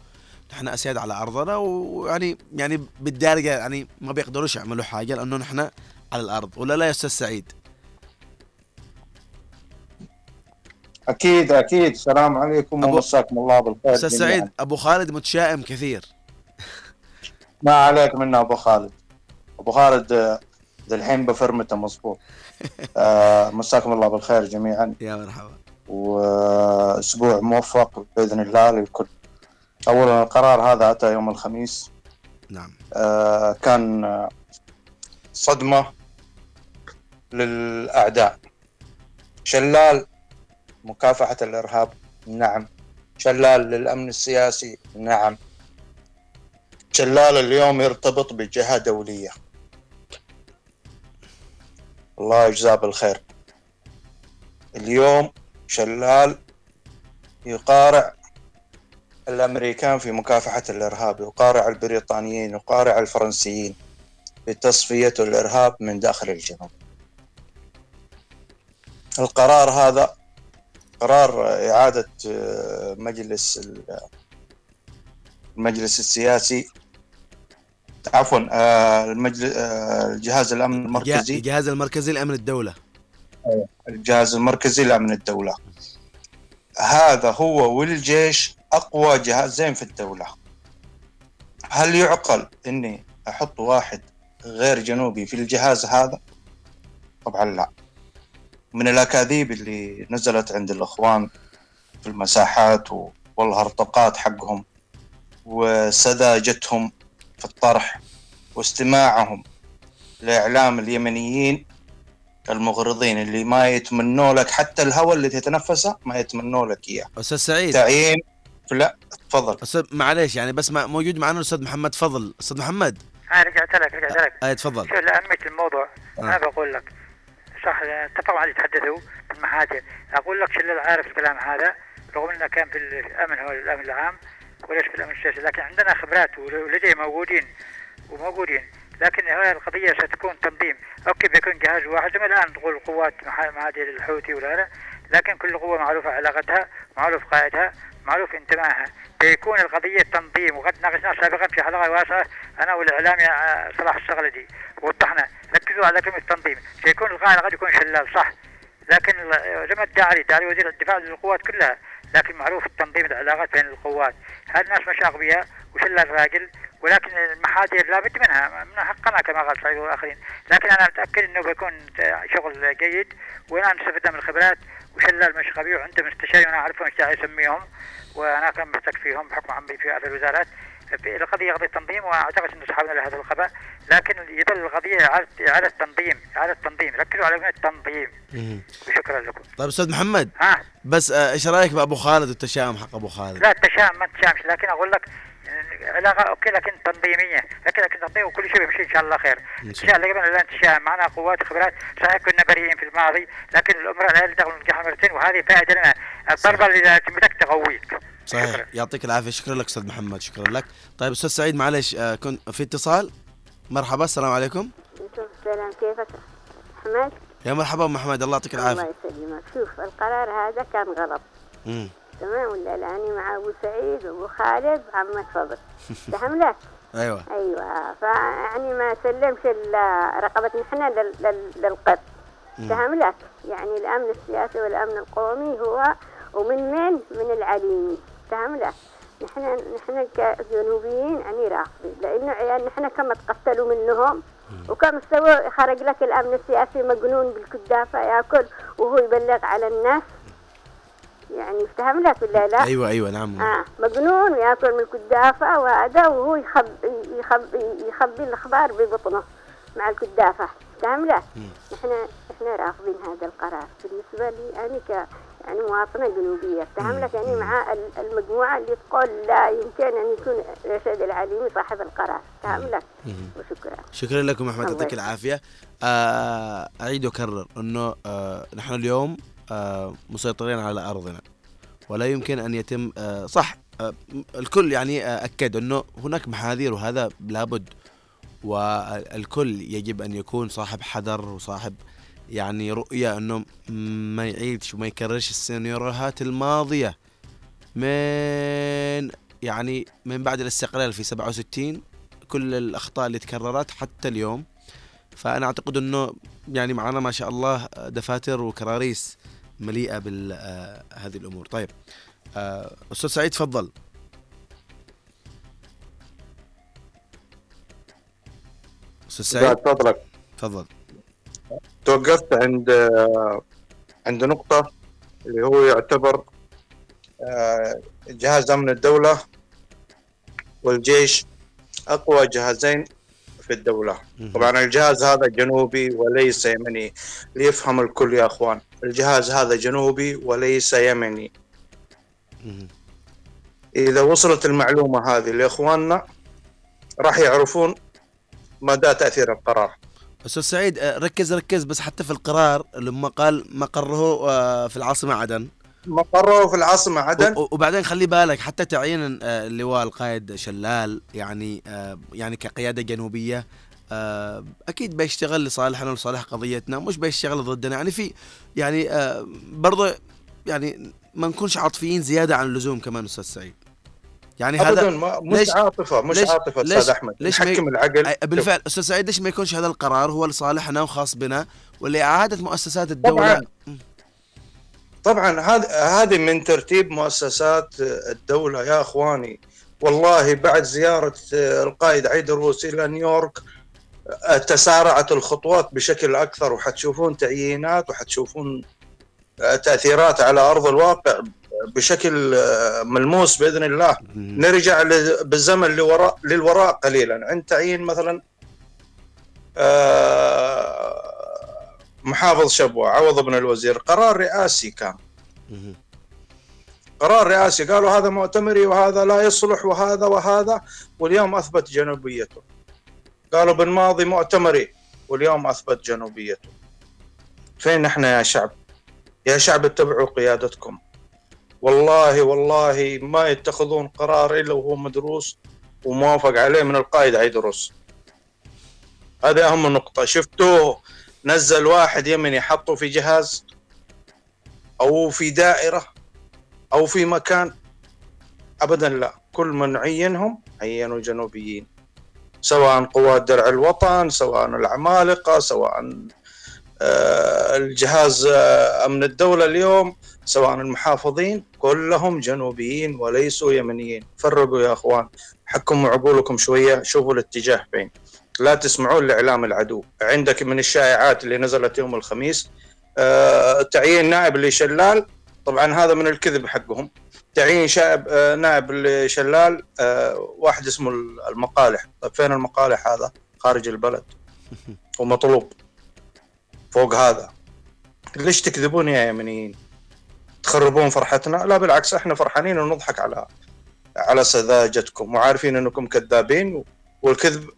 [SPEAKER 1] نحن أسياد على أرضنا ويعني يعني بالدارجة يعني ما بيقدروش يعملوا حاجة لأنه نحن على الأرض ولا لا يا أستاذ سعيد؟
[SPEAKER 8] أكيد أكيد. السلام عليكم ومساكم الله بالخير أستاذ.
[SPEAKER 1] سعيد أبو خالد متشائم كثير.
[SPEAKER 8] ما عليك منا أبو خالد. أبو خالد آه، ذا الحين بفرمته مظبوط آه، مساكم الله بالخير جميعا.
[SPEAKER 1] يا مرحبا.
[SPEAKER 8] وأسبوع موفق بإذن الله للكل. اولا القرار هذا أتى يوم الخميس.
[SPEAKER 1] نعم.
[SPEAKER 8] آه، كان صدمة للأعداء. شلال مكافحة الإرهاب؟ نعم. شلال للأمن السياسي؟ نعم. شلال اليوم يرتبط بجهة دولية. الله يجزاه بالخير. اليوم شلال يقارع الأمريكان في مكافحة الإرهاب يقارع البريطانيين يقارع الفرنسيين في تصفية الإرهاب من داخل الجنوب. القرار هذا قرار إعادة آه، مجلس ال- المجلس السياسي. عفوا آه، المجلس آه، الجهاز الأمن المركزي.
[SPEAKER 1] الجهاز المركزي لأمن الدولة.
[SPEAKER 8] الجهاز المركزي لأمن الدولة. هذا هو والجيش أقوى جهازين في الدولة. هل يعقل أني أحط واحد غير جنوبي في الجهاز هذا؟ طبعا لا. من الأكاذيب اللي نزلت عند الإخوان في المساحات والهرطقات حقهم وسذاجتهم في الطرح واستماعهم لإعلام اليمنيين المغرضين اللي ما يتمنوا لك حتى الهواء اللي تتنفسه ما يتمنوا لك إياه.
[SPEAKER 1] أستاذ سعيد.
[SPEAKER 8] تعيين لا تفضل.
[SPEAKER 1] أستاذ معليش يعني بس ما موجود معنا الأستاذ محمد فضل أستاذ محمد.
[SPEAKER 7] ها رجعت لك رجعت لك.
[SPEAKER 1] اي تفضل.
[SPEAKER 7] شوف لأهمية الموضوع.
[SPEAKER 1] آه.
[SPEAKER 7] أنا بقول لك صح على يتحدثوا بالمحاجر أقول لك شلال عارف الكلام هذا رغم أنه كان في الأمن هو الأمن العام وليش في الأمن السياسي لكن عندنا خبرات ولدي موجودين وموجودين. لكن هذه القضية ستكون تنظيم. أوكي بيكون جهاز واحد ما الآن تقول قوات مع هذه الحوثي ولا لا لكن كل قوة معروفة علاقتها معروف قائدها. معروف انتمائها بيكون القضية تنظيم وقد ناقشنا سابقا في حلقة واسعة. أنا والإعلامي صلاح الشغلدي وضحنا. ركزوا على كلمة تنظيم. سيكون القائد قد يكون شلال صح. لكن زي ما ادعى ادعى وزير الدفاع للقوات كلها. لكن معروف التنظيم العلاقات بين القوات. هذه الناس مش اغبياء وشلال راجل. ولكن المحاذير لابد منها. من حقنا كما قال سعيد والاخرين لكن أنا متأكد إنه بيكون شغل جيد. وأنا استفدنا من الخبرات. وشلال مش غبي وعندهم استشاري وأنا أعرفهم إيش اسميهم وأنا كان محتك فيهم بحكم عمري في هذه الوزارات. في القضية قضيه تنظيم وأعتقد ان اصحابنا لهذا الخباء لكن يظل القضية اعاده اعاده تنظيم اعاده تنظيم ركزوا على كلمه تنظيم
[SPEAKER 1] مهم.
[SPEAKER 7] وشكرا لكم.
[SPEAKER 1] طيب أستاذ محمد
[SPEAKER 7] ها؟
[SPEAKER 1] بس آه، إيش رأيك بأبو خالد والتشاؤم حق أبو خالد؟
[SPEAKER 7] لا التشاؤم ما تشامش لكن أقول لك علاقه أوكي لكن تنظيمية. لكن لكن تنظيم وكل شيء بيمشي إن شاء الله خير.
[SPEAKER 1] إن شاء
[SPEAKER 7] الله. قبل لا نتشائم معنا قوات خبرات. صحيح كنا بريئين في الماضي لكن الأمور لا تدخل الجحر مرتين وهذه فائدة لنا. الضربة اللي تمتك تقويك
[SPEAKER 1] صحيح.
[SPEAKER 7] شكراً.
[SPEAKER 1] يعطيك العافية. شكرا لك أستاذ محمد. شكرا لك. طيب أستاذ سعيد معلش آه، كنت في اتصال. مرحبا السلام عليكم.
[SPEAKER 9] السلام. كيفك؟ حماد
[SPEAKER 1] يا مرحبا أم محمد. الله يعطيك العافية.
[SPEAKER 9] الله يسلمك. شوف القرار هذا كان غلط.
[SPEAKER 1] مم.
[SPEAKER 9] تمام ولا لاني مع أبو سعيد وأبو خالد وعمك فضل فهم لك
[SPEAKER 1] أيوه.
[SPEAKER 9] أيوه. فيعني ما سلمش رقبتنا لل- للقط فهم لك يعني الأمن السياسي والأمن القومي هو ومن من من العليمي فهم لك نحن نحن كجنوبيين يعني رافضين لأنه عيال نحن كم تقتلوا منهم وكم سووا خرج لك الأمن السياسي مجنون بالكدافة يأكل وهو يبلغ على الناس. يعني افتهم لك ولا لا؟
[SPEAKER 1] أيوه أيوه نعم.
[SPEAKER 9] آه مجنون وياكل من الكدافة وهذا وهو يخبي يخبي يخبي الأخبار ببطنه مع الكدافة. فاهم له؟ نحن إحنا رافضين هذا القرار. بالنسبة لي أنا ك يعني مواطنة جنوبية. فاهم لك يعني مع ال- المجموعة اللي تقول لا يمكن أن يكون رشيد العليمي صاحب القرار. لك؟ وشكرا.
[SPEAKER 1] شكرا لكم
[SPEAKER 9] أحمد
[SPEAKER 1] يعطيك. العافية. آه، أعيد وأكرر إنه آه، نحن اليوم مسيطرين على أرضنا. ولا يمكن أن يتم آه، صح آه، الكل يعني آه، أكد أنه هناك محاذير وهذا لابد. والكل يجب أن يكون صاحب حذر وصاحب يعني رؤية أنه ما يعيدش وما يكررش السيناريوهات الماضية. من يعني من بعد الاستقلال في 67 كل الأخطاء اللي تكررت حتى اليوم. فأنا أعتقد أنه يعني معنا ما شاء الله دفاتر وكراريس. مليئة بهذه الأمور. طيب آه، أستاذ سعيد تفضل.
[SPEAKER 8] أستاذ
[SPEAKER 1] سعيد؟ تفضل.
[SPEAKER 8] توقفت عند عند نقطة اللي هو يعتبر آه، جهاز أمن الدولة والجيش أقوى جهازين في الدولة.
[SPEAKER 1] مهم.
[SPEAKER 8] طبعا الجهاز هذا جنوبي وليس يمني. ليفهم الكل يا أخوان. الجهاز هذا جنوبي وليس يمني. إذا وصلت المعلومة هذه لإخواننا راح يعرفون مدى تأثير القرار.
[SPEAKER 1] أستاذ سعيد آه، ركز ركز بس حتى في القرار لما قال مقره آه، في العاصمة عدن.
[SPEAKER 8] مقره في العاصمة عدن؟
[SPEAKER 1] وبعدين خلي بالك حتى تعيين آه، اللواء القائد شلال يعني يعني كقيادة جنوبية آه، أكيد بيشتغل لصالحنا ولصالح قضيتنا مش بيشتغل ضدنا. يعني في يعني آه، برضه يعني ما نكونش عاطفيين زيادة عن اللزوم كمان أستاذ سعيد. يعني
[SPEAKER 8] ابدا
[SPEAKER 1] هذا
[SPEAKER 8] ما مش
[SPEAKER 1] ليش-
[SPEAKER 8] عاطفة مش
[SPEAKER 1] ليش-
[SPEAKER 8] عاطفة
[SPEAKER 1] ليش-
[SPEAKER 8] أستاذ أحمد.
[SPEAKER 1] ليش
[SPEAKER 8] نحكم العقل.
[SPEAKER 1] أي- بالفعل أستاذ سعيد ليش ما يكونش هذا القرار؟ هو لصالحنا وخاص بنا ولإعادة مؤسسات الدولة.
[SPEAKER 8] طبعاً. طبعا هذه هذه من ترتيب مؤسسات الدولة يا أخواني. والله بعد زيارة القائد عيد الروسي إلى نيويورك تسارعت الخطوات بشكل أكثر وحتشوفون تعيينات وحتشوفون آه، تأثيرات على أرض الواقع بشكل آه، ملموس بإذن الله. نرجع بالزمن لوراء للوراء قليلا. عند تعيين مثلا آه، محافظ شبوة عوض بن الوزير قرار رئاسي كان. قرار رئاسي قالوا هذا مؤتمري وهذا لا يصلح وهذا وهذا واليوم أثبت جنوبيته. قالوا بالماضي مؤتمري واليوم أثبت جنوبيته. فين إحنا يا شعب؟ يا شعب اتبعوا قيادتكم. والله والله ما يتخذون قرار إلا وهو مدروس وموافق عليه من القائد عيدروس. هذه أهم نقطة. شفتوه؟ نزل واحد يمني حطه في جهاز أو في دائرة أو في مكان؟ ابدا لا. كل من عينهم عينوا جنوبيين. سواء قوات درع الوطن سواء العمالقة سواء آه، الجهاز آه، أمن الدولة اليوم سواء المحافظين كلهم جنوبيين وليسوا يمنيين. فرقوا يا أخوان. حكموا عقولكم شوية شوفوا الاتجاه فين لا تسمعون لإعلام العدو. عندك من الشائعات اللي نزلت يوم الخميس آه، تعيين نائب لشلال طبعا هذا من الكذب حقهم. تعيين شائب آه، نائب لشلال آه، واحد اسمه المقالح. طيب فين المقالح هذا؟ خارج البلد. ومطلوب. فوق هذا. ليش تكذبون يا يمنيين؟ تخربون فرحتنا؟ لا بالعكس إحنا فرحانين ونضحك على على سذاجتكم وعارفين إنكم كذابين والكذب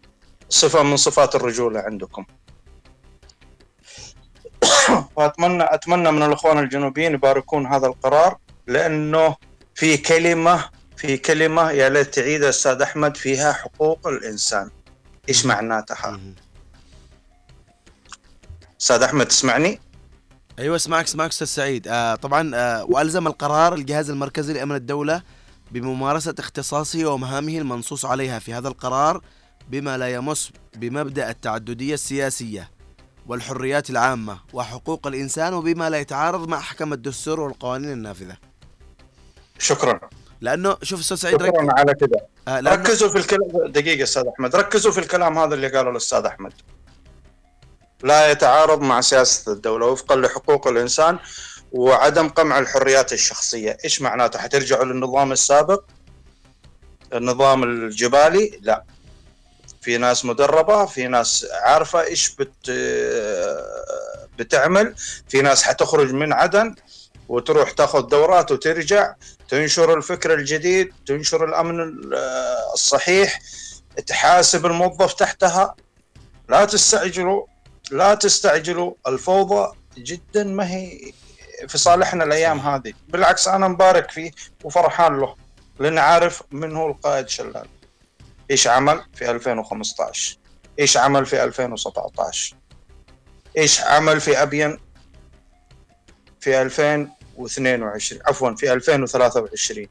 [SPEAKER 8] صفة من صفات الرجولة عندكم. واتمنى أتمنى من الأخوان الجنوبيين يباركون هذا القرار لأنه في كلمة في كلمة يا ليت تعيد أستاذ أحمد فيها حقوق الإنسان. إيش معناتها. أستاذ أحمد تسمعني؟
[SPEAKER 1] أيوه اسمعك اسمعك أستاذ سعيد. آه طبعا آه وألزم القرار الجهاز المركزي لأمن الدولة بممارسة اختصاصه ومهامه المنصوص عليها في هذا القرار بما لا يمس بمبدأ التعددية السياسية. والحريات العامة وحقوق الإنسان وبما لا يتعارض مع أحكام الدستور والقوانين النافذة.
[SPEAKER 8] شكرا.
[SPEAKER 1] لأنه شوف أستاذ سعيد رك...
[SPEAKER 8] شكرا على كده.
[SPEAKER 1] آه لأنه...
[SPEAKER 8] ركزوا في الكلام دقيقة أستاذ أحمد. ركزوا في الكلام هذا اللي قاله الأستاذ أحمد. لا يتعارض مع سياسة الدولة وفقا لحقوق الإنسان وعدم قمع الحريات الشخصية. إيش معناته؟ حترجعوا للنظام السابق؟ النظام الجبالي؟ لا. في ناس مدربة في ناس عارفة إيش بت بتعمل في ناس حتخرج من عدن وتروح تاخذ دورات وترجع تنشر الفكر الجديد تنشر الأمن ال- الصحيح تحاسب الموظف تحتها. لا تستعجلوا لا تستعجلوا الفوضى جدا ما هي في صالحنا الأيام هذه. بالعكس أنا مبارك فيه وفرحان له لأن عارف من هو القائد شلال. إيش عمل في 2015 إيش عمل في 2017 إيش عمل في أبين في 2022 عفوا في 2023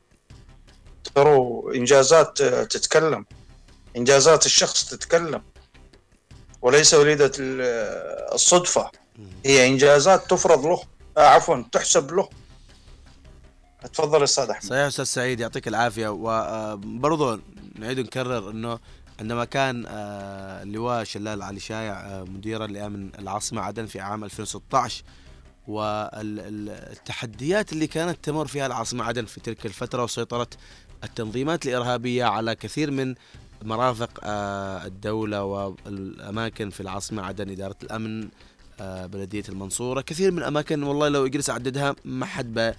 [SPEAKER 8] ترى إنجازات آه، تتكلم. إنجازات الشخص تتكلم. وليس وليده ال- آه، الصدفة. هي إنجازات تفرض له آه، عفوا تحسب له. تفضل أستاذ أحمد.
[SPEAKER 1] صحيح أستاذ سعيد يعطيك العافية. وبرضه نعيد ونكرر إنه عندما كان آه، اللواء شلال علي شايع آه، مديرا لأمن العاصمة عدن في عام 2016 والتحديات اللي كانت تمر فيها العاصمة عدن في تلك الفترة وسيطره التنظيمات الإرهابية على كثير من مرافق آه، الدولة والأماكن في العاصمة عدن إدارة الأمن آه، بلدية المنصورة. كثير من الأماكن والله لو يجلس أعددها ما حد آه،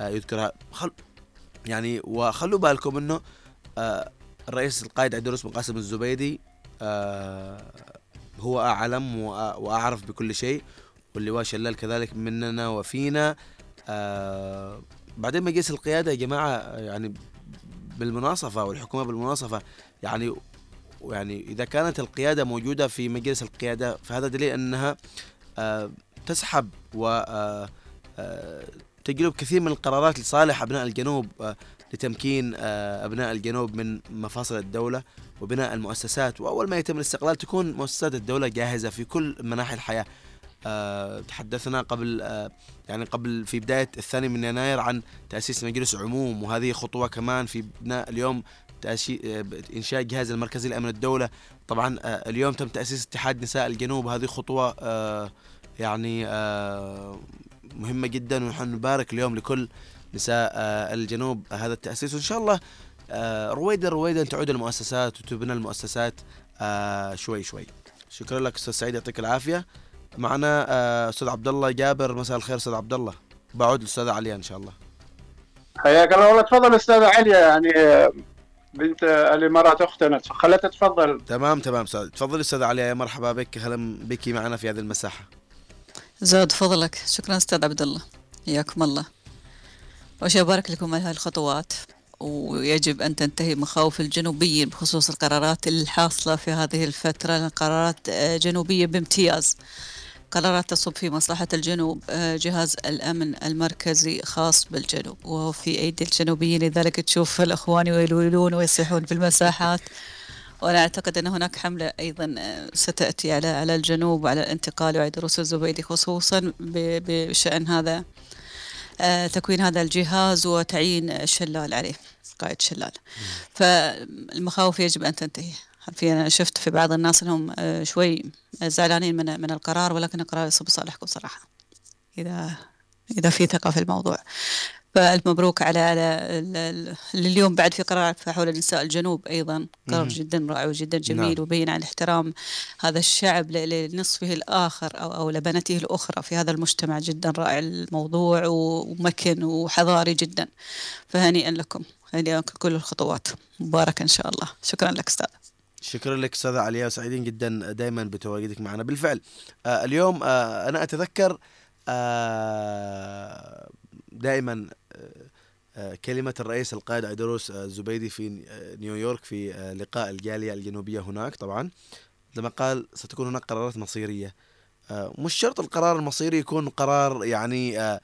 [SPEAKER 1] يذكرها. خل يعني وخلوا بالكم إنه آه، الرئيس القائد عبد بن قاسم الزبيدي آه، هو أعلم وأعرف بكل شيء واللواء شلال كذلك مننا وفينا. آه، بعدين مجلس القيادة يا جماعة آه، يعني بالمناصفة والحكومة بالمناصفة يعني يعني إذا كانت القيادة موجودة في مجلس القيادة فهذا دليل أنها آه، تسحب و آه، آه، تجلب كثير من القرارات لصالح أبناء الجنوب آه، لتمكين آه، أبناء الجنوب من مفاصل الدولة وبناء المؤسسات. وأول ما يتم الاستقلال تكون مؤسسات الدولة جاهزة في كل مناحي الحياة. آه، تحدثنا قبل يعني قبل في بداية الثاني من يناير عن تأسيس مجلس عموم وهذه خطوة كمان في بناء اليوم إنشاء جهاز المركزي لأمن الدولة. طبعا اليوم تم تأسيس اتحاد نساء الجنوب. هذه خطوة يعني مهمة جدا ونحن نبارك اليوم لكل نساء آه، الجنوب هذا التأسيس. وإن شاء الله آه، رويدا رويدا تعود المؤسسات وتبنى المؤسسات آه، شوي شوي. شكرا لك أستاذ سعيد يعطيك العافية. معنا أستاذ عبد الله جابر مساء الخير أستاذ عبد الله بعود الاستاذه عليا إن شاء الله.
[SPEAKER 10] حياك الله. والله تفضل أستاذ علي يعني بنت الامارات أختنا. خلتها تفضل
[SPEAKER 1] تمام تمام أستاذ. تفضل أستاذ عليا. يا مرحبا بك. أهلا بك معنا في هذه المساحة.
[SPEAKER 11] زود فضلك. شكرا أستاذ عبد الله حياكم الله. شيء أبارك لكم على هذه الخطوات. ويجب أن تنتهي مخاوف الجنوبيين بخصوص القرارات الحاصلة في هذه الفترة قرارات آه، جنوبية بامتياز. قرارات تصب في مصلحة الجنوب آه، جهاز الأمن المركزي خاص بالجنوب. وهو في أيدي الجنوبيين لذلك تشوف الأخوان يلولون ويصيحون في المساحات. وأنا أعتقد أن هناك حملة أيضا آه، ستأتي على على الجنوب وعلى الانتقال وعلى دروس الزبيدي خصوصا ب- بشأن هذا آه، تكوين هذا الجهاز وتعيين شلال عليه قائد شلال. فالمخاوف يجب أن تنتهي. في أنا شفت في بعض الناس أنهم آه، شوي زعلانين من من القرار ولكن القرار يصب صالحكم صراحة. إذا إذا في ثقة في الموضوع. فالمبروك على على اللي اليوم بعد في قرار حول نساء الجنوب أيضا. قرار. جدا رائع وجدا جميل
[SPEAKER 1] نعم.
[SPEAKER 11] وبين عن احترام هذا الشعب لنصفه الآخر أو أو لبنته الأخرى في هذا المجتمع. جدا رائع الموضوع ومكن وحضاري جدا. فهنيئا لكم. هنيئا لكم كل الخطوات. مبارك إن شاء الله. شكرا لك أستاذ
[SPEAKER 1] شكرا لك أستاذة عليا وسعيدين جدا دائما بتواجدك معنا. بالفعل آه اليوم آه أنا أتذكر آه دائما كلمة الرئيس القائد عيدروس آه، الزبيدي في آه، نيويورك في آه، لقاء الجالية الجنوبية هناك طبعا لما قال ستكون هناك قرارات مصيرية. آه، مش شرط القرار المصيري يكون قرار يعني آه،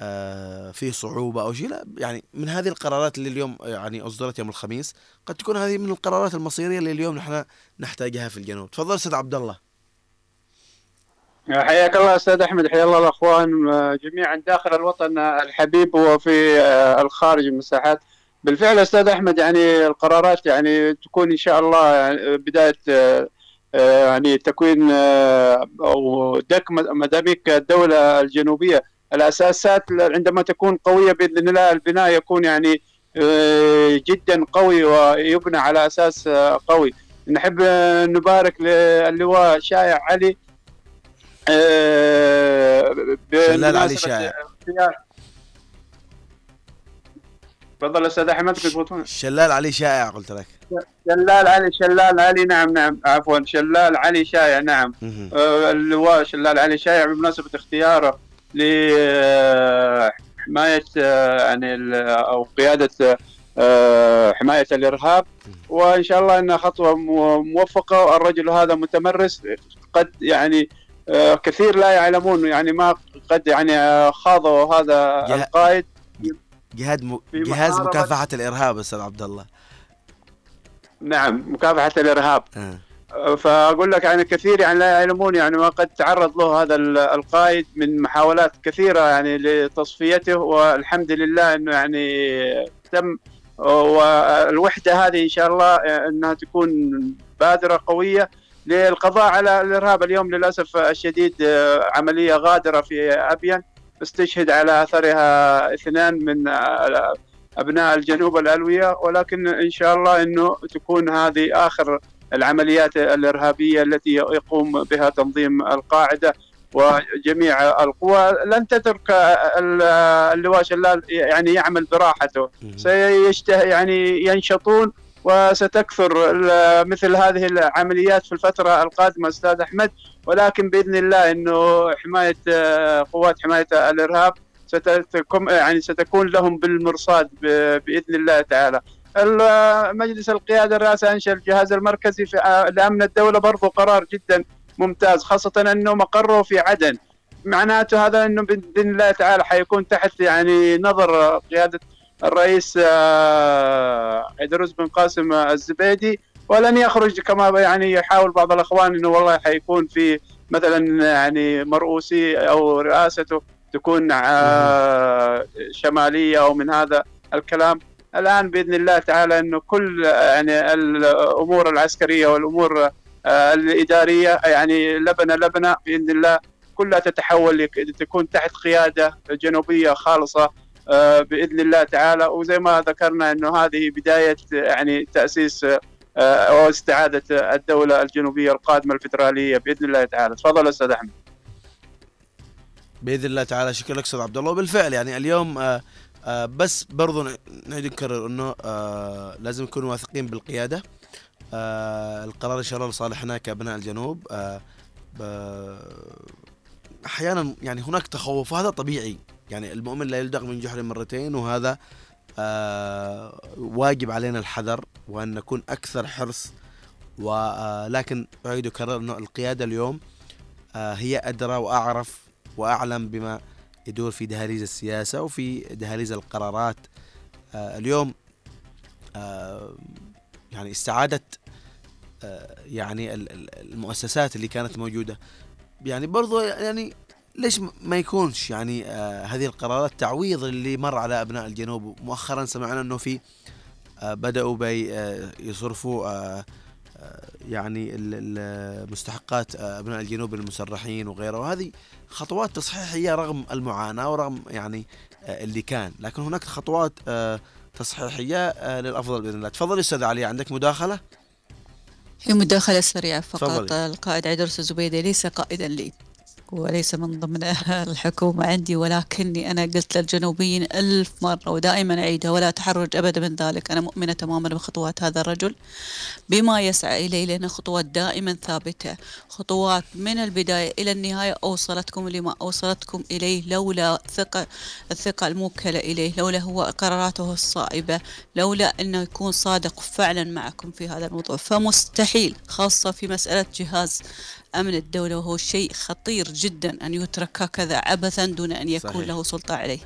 [SPEAKER 1] آه، فيه صعوبة أو شيء لا يعني من هذه القرارات اللي اليوم يعني أصدرت يوم الخميس قد تكون هذه من القرارات المصيرية اللي اليوم نحن نحتاجها في الجنوب. تفضل أستاذ عبد الله.
[SPEAKER 10] حياك الله أستاذ أحمد حيا الله الأخوان آه، جميعا داخل الوطن الحبيب وفي آه، الخارج المساحات بالفعل أستاذ أحمد يعني القرارات يعني تكون إن شاء الله يعني بداية آه، آه، يعني تكوين آه، أو دك مداميك الدولة الجنوبية. الأساسات عندما تكون قوية بإذن الله البناء يكون يعني آه، جدا قوي ويبنى على أساس آه، قوي. نحب آه، نبارك للواء شايع علي آه،
[SPEAKER 1] شلال علي.
[SPEAKER 10] اختيار تفضل أستاذ أحمد تضبطون
[SPEAKER 1] شلال علي شائع قلت لك.
[SPEAKER 10] شلال علي شلال علي نعم نعم عفوا شلال علي شايع نعم. آه، اللواء شلال علي شايع بمناسبة اختياره لحماية يعني ال- أو قيادة آه، حماية الإرهاب. وإن شاء الله أنها خطوة مو- موفقة والرجل هذا متمرس قد يعني آه، كثير لا يعلمون يعني ما قد يعني آه، خاضوا هذا
[SPEAKER 1] جه-
[SPEAKER 10] القائد.
[SPEAKER 1] جهاد م... جهاز مكافحة الإرهاب أستاذ عبد الله.
[SPEAKER 10] نعم مكافحة الإرهاب.
[SPEAKER 1] آه.
[SPEAKER 10] فأقول لك يعني كثير يعني لا يعلمون يعني ما قد تعرض له هذا ال- القائد من محاولات كثيرة يعني لتصفيته والحمد لله إنه يعني تم. والوحدة هذه إن شاء الله إنها تكون بادرة قوية. للقضاء على الإرهاب اليوم للأسف الشديد عملية غادرة في ابين استشهد على أثرها اثنان من أبناء الجنوب الألوية ولكن إن شاء الله إنه تكون هذه آخر العمليات الإرهابية التي يقوم بها تنظيم القاعدة وجميع القوى. لن تترك ال- اللواء شلال يعني يعمل براحته. سيشته يعني ينشطون وستكثر مثل هذه العمليات في الفترة القادمة أستاذ أحمد ولكن بإذن الله إنه حماية آه، قوات حماية الإرهاب ستكون يعني ستكون لهم بالمرصاد بإذن الله تعالى. ال- مجلس القيادة الرئاسه أنشأ الجهاز المركزي في آه، لأمن الدولة برضو قرار جدا ممتاز خاصة إنه مقره في عدن. معناته هذا إنه بإذن الله تعالى حيكون تحت يعني نظر قيادة الرئيس آه، عيدروس بن قاسم الزبيدي ولن يخرج كما يعني يحاول بعض الأخوان إنه والله حيكون في مثلا يعني مرؤوسي أو رئاسته تكون آه، شمالية أو من هذا الكلام. الآن بإذن الله تعالى إنه كل يعني الأمور العسكرية والأمور آه، الإدارية يعني لبنة لبنة بإذن الله كلها تتحول تكون تحت قيادة جنوبية خالصة آه، بإذن الله تعالى. وزي ما ذكرنا إنه هذه بداية يعني تأسيس آه، أو استعادة الدولة الجنوبية القادمة الفدراليه بإذن الله تعالى. تفضل أستاذ أحمد.
[SPEAKER 1] بإذن الله تعالى. شكرا لك أستاذ عبد الله. وبالفعل يعني اليوم آه آه بس برضو نعيد نكرر إنه آه لازم نكون واثقين بالقيادة. آه القرار إن شاء الله لصالحنا كأبناء الجنوب. آه أحيانا يعني هناك تخوف وهذا طبيعي. يعني المؤمن لا يلدغ من جحر مرتين وهذا آه واجب علينا الحذر وأن نكون أكثر حرص ولكن آه أعيد اكرر إنه القيادة اليوم آه هي أدرى وأعرف وأعلم بما يدور في دهاليز السياسة وفي دهاليز القرارات. آه اليوم آه يعني استعادة آه يعني المؤسسات اللي كانت موجودة. يعني برضو يعني ليش ما يكونش يعني آه هذه القرارات تعويض اللي مر على أبناء الجنوب؟ مؤخرا سمعنا إنه في آه بدأوا بي آه يصرفوا آه آه يعني مستحقات آه أبناء الجنوب المسرحين وغيره وهذه خطوات تصحيحية رغم المعاناة ورغم يعني آه اللي كان. لكن هناك خطوات تصحيحية للأفضل بإذن الله. تفضل أستاذ علي عندك مداخلة؟
[SPEAKER 11] هي مداخلة سريعة فقط. فضلي. القائد عيدرس الزبيدي ليس قائدا لي. وليس من ضمن الحكومة عندي ولكني أنا قلت للجنوبيين ألف مرة ودائما أعيدها ولا تحرج أبدا من ذلك. أنا مؤمنة تماما بخطوات هذا الرجل. بما يسعى إليه لأن خطوات دائما ثابتة. خطوات من البداية إلى النهاية أوصلتكم لما أوصلتكم إليه لولا ثقة الثقة الموكلة إليه لولا هو قراراته الصائبة لولا أنه يكون صادق فعلا معكم في هذا الموضوع. فمستحيل خاصة في مسألة جهاز أمن الدولة وهو شيء خطير جدا أن يترك هكذا عبثا دون أن يكون صحيح. له سلطة عليه.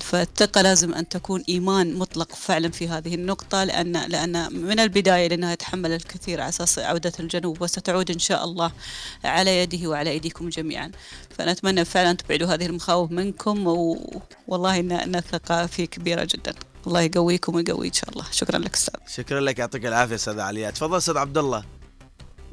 [SPEAKER 11] فالثقة لازم أن تكون إيمان مطلق فعلا في هذه النقطة لأن لأن من البداية لأنها يتحمل الكثير على أساس عودة الجنوب وستعود إن شاء الله على يده وعلى أيديكم جميعا. فنتمنى فعلا تبعدوا هذه المخاوف منكم و... والله إن الثقة فيه كبيرة جدا. الله يقويكم ويقوي إن شاء الله. شكرا لك أستاذ.
[SPEAKER 1] شكرا لك يعطيك العافية أستاذ علي. تفضل أستاذ عبد الله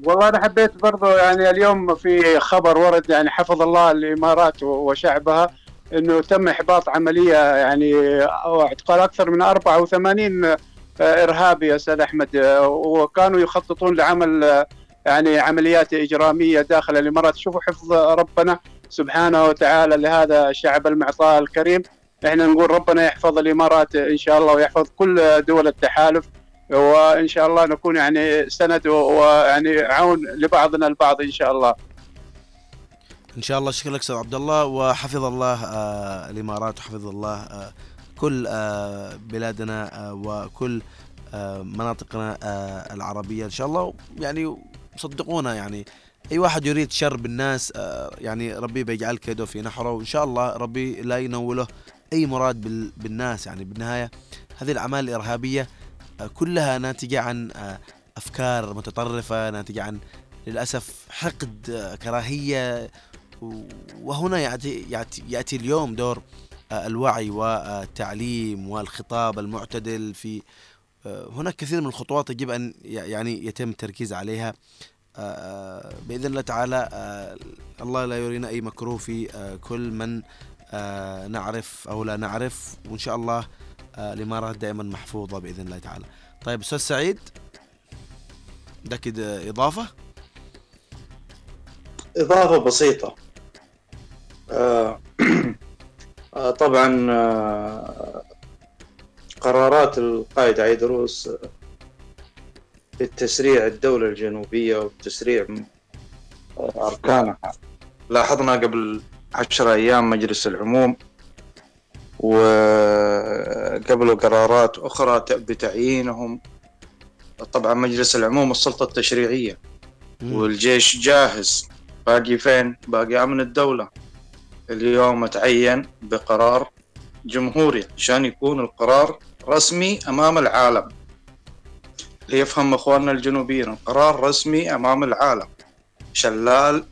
[SPEAKER 10] والله أنا حبيت برضو يعني اليوم في خبر ورد يعني حفظ الله الإمارات وشعبها إنه تم إحباط عملية يعني اعتقال أكثر من 84 إرهابي يا أستاذ أحمد. وكانوا يخططون لعمل يعني عمليات إجرامية داخل الإمارات. شوفوا حفظ ربنا سبحانه وتعالى لهذا الشعب المعطاء الكريم. إحنا نقول ربنا يحفظ الإمارات إن شاء الله ويحفظ كل دول التحالف. وان شاء الله نكون يعني سند ويعني عون لبعضنا البعض ان شاء الله.
[SPEAKER 1] إن شاء الله شكرا لك أستاذ عبد الله وحفظ الله آه الإمارات وحفظ الله آه كل آه بلادنا آه وكل آه مناطقنا آه العربية. إن شاء الله يعني صدقونا يعني. أي واحد يريد شر بالناس يعني ربي بيجعل كيده في نحره. وإن شاء الله ربي لا ينوله أي مراد بالناس يعني. بالنهاية هذه الأعمال الإرهابية كلها ناتجة عن آه، أفكار متطرفة ناتجة عن للأسف حقد آه، كراهية وهنا يأتي, يأتي, اليوم دور آه، الوعي والتعليم والخطاب المعتدل في هناك كثير من الخطوات يجب أن يعني يتم التركيز عليها. بإذن الله تعالى الله لا يرينا أي مكروه في كل من نعرف أو لا نعرف. وإن شاء الله الإمارات دائما محفوظة بإذن الله تعالى. طيب أستاذ سعيد عندك إضافة؟
[SPEAKER 8] إضافة بسيطة. آه آه طبعا آه قرارات القائد عيدروس بالتسريع الدولة الجنوبية وتسريع آه، أركانها. لاحظنا قبل عشرة أيام مجلس العموم وقبلوا قرارات أخرى بتعيينهم. طبعا مجلس العموم السلطة التشريعية. والجيش جاهز. باقي فين؟ باقي أمن الدولة. اليوم تعين بقرار جمهوري عشان يكون القرار رسمي أمام العالم. ليفهم أخواننا الجنوبيين القرار رسمي أمام العالم. شلال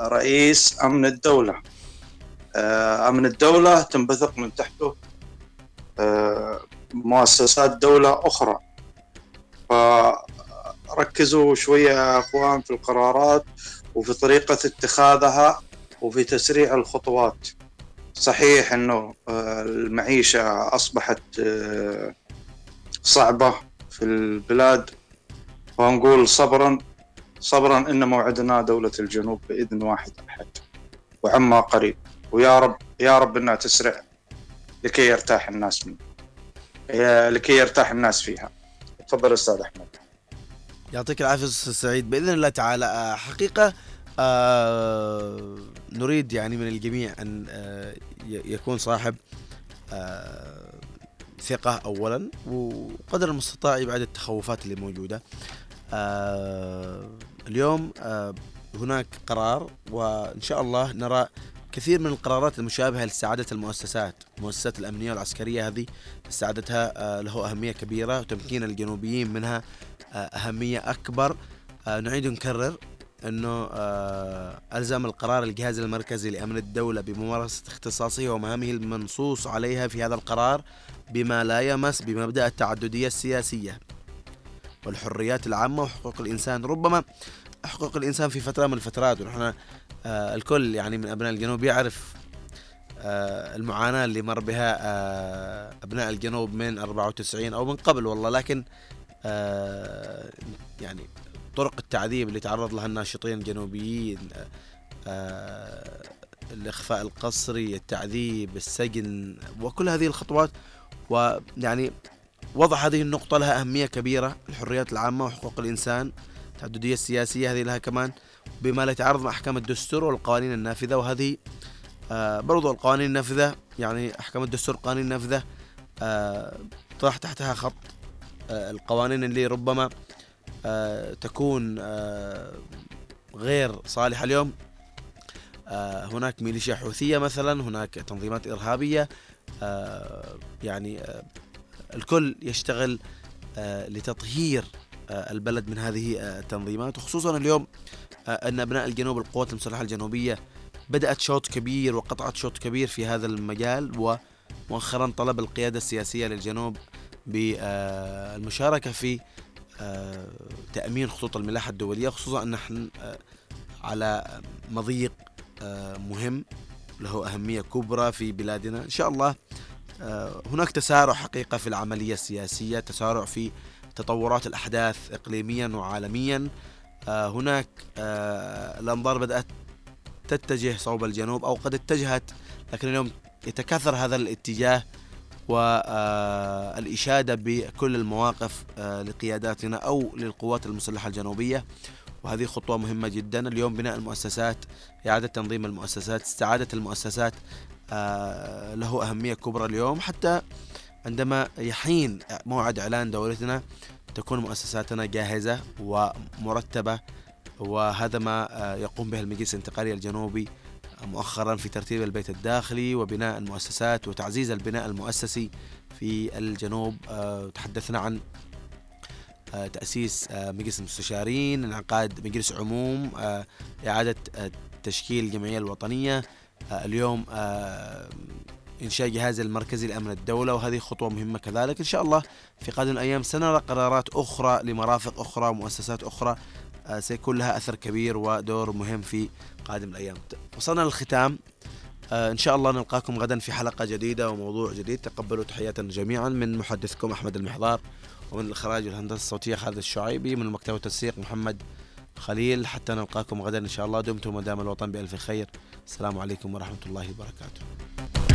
[SPEAKER 8] رئيس أمن الدولة. آه، امن الدولة تنبثق من تحته آه، مؤسسات دولة أخرى. فركزوا شوية يا أخوان في القرارات وفي طريقة اتخاذها وفي تسريع الخطوات. صحيح أنه آه، المعيشة أصبحت آه، صعبة في البلاد. ونقول صبرا صبرا إن موعدنا دولة الجنوب بإذن واحد أحد وعما قريب. ويا رب يا رب إنها تسرع لكي يرتاح الناس منه لكي يرتاح الناس فيها. تفضل أستاذ أحمد.
[SPEAKER 1] يعطيك العافية أستاذ سعيد. بإذن الله تعالى آه، حقيقة آه نريد يعني من الجميع أن آه يكون صاحب آه ثقة اولا وقدر المستطاع يبعد التخوفات اللي موجودة. آه اليوم آه هناك قرار وإن شاء الله نرى كثير من القرارات المشابهة لاستعادة المؤسسات المؤسسات الأمنية والعسكرية هذه استعادتها آه، له أهمية كبيرة وتمكين الجنوبيين منها آه، أهمية أكبر. آه، نعيد نكرر أنه ألزم القرار الجهاز المركزي لأمن الدولة بممارسة اختصاصه ومهامه المنصوص عليها في هذا القرار بما لا يمس بمبدأ التعددية السياسية والحريات العامة وحقوق الإنسان. ربما حقوق الإنسان في فترة من الفترات ونحن الكل يعني من أبناء الجنوب يعرف آه المعاناة اللي مر بها آه أبناء الجنوب من 94 أو من قبل والله. لكن آه يعني طرق التعذيب اللي تعرض لها الناشطين الجنوبيين آه الإخفاء القسري التعذيب السجن وكل هذه الخطوات. ويعني وضع هذه النقطة لها أهمية كبيرة الحريات العامة وحقوق الإنسان التعددية السياسية هذه لها كمان. بما لا يتعارض مع أحكام الدستور والقوانين النافذة وهذه آه برضو القوانين النافذة يعني أحكام الدستور القوانين النافذة آه طرح تحتها خط آه القوانين اللي ربما آه تكون آه غير صالحة اليوم. آه هناك ميليشيا حوثية مثلا هناك تنظيمات إرهابية آه يعني آه الكل يشتغل آه لتطهير البلد من هذه آه التنظيمات. وخصوصا اليوم آه، أن أبناء الجنوب القوات المسلحة الجنوبية بدأت شوط كبير وقطعت شوط كبير في هذا المجال ومؤخرا طلب القيادة السياسية للجنوب بالمشاركة في آه، تأمين خطوط الملاحة الدولية. خصوصا أن نحن آه، على مضيق مهم له أهمية كبرى في بلادنا. إن شاء الله هناك تسارع حقيقة في العملية السياسية تسارع في تطورات الأحداث إقليميا وعالميا آه، هناك آه، الأنظار بدأت تتجه صوب الجنوب أو قد اتجهت لكن اليوم يتكاثر هذا الاتجاه والإشادة بكل المواقف آه، لقياداتنا أو للقوات المسلحة الجنوبية. وهذه خطوة مهمة جدا. اليوم بناء المؤسسات إعادة تنظيم المؤسسات استعادة المؤسسات له أهمية كبرى اليوم. حتى عندما يحين موعد إعلان دولتنا تكون مؤسساتنا جاهزة ومرتبة وهذا ما آه، يقوم به المجلس الانتقالي الجنوبي مؤخرا في ترتيب البيت الداخلي وبناء المؤسسات وتعزيز البناء المؤسسي في الجنوب. آه، تحدثنا عن آه، تأسيس مجلس المستشارين انعقاد مجلس عموم إعادة تشكيل الجمعية الوطنية. اليوم إنشاء جهاز المركزي لأمن الدولة وهذه خطوة مهمة كذلك. إن شاء الله في قادم الأيام سنرى قرارات أخرى لمرافق أخرى ومؤسسات أخرى. آه، سيكون لها أثر كبير ودور مهم في قادم الأيام. وصلنا للختام. آه، إن شاء الله نلقاكم غدا في حلقة جديدة وموضوع جديد. تقبلوا تحياتنا جميعا من محدثكم أحمد المحضار ومن الإخراج والهندسة الصوتية خالد الشعيبي من المكتب والتنسيق محمد خليل. حتى نلقاكم غدا إن شاء الله. دمتم ودام الوطن بألف خير. السلام عليكم ورحمة الله وبركاته.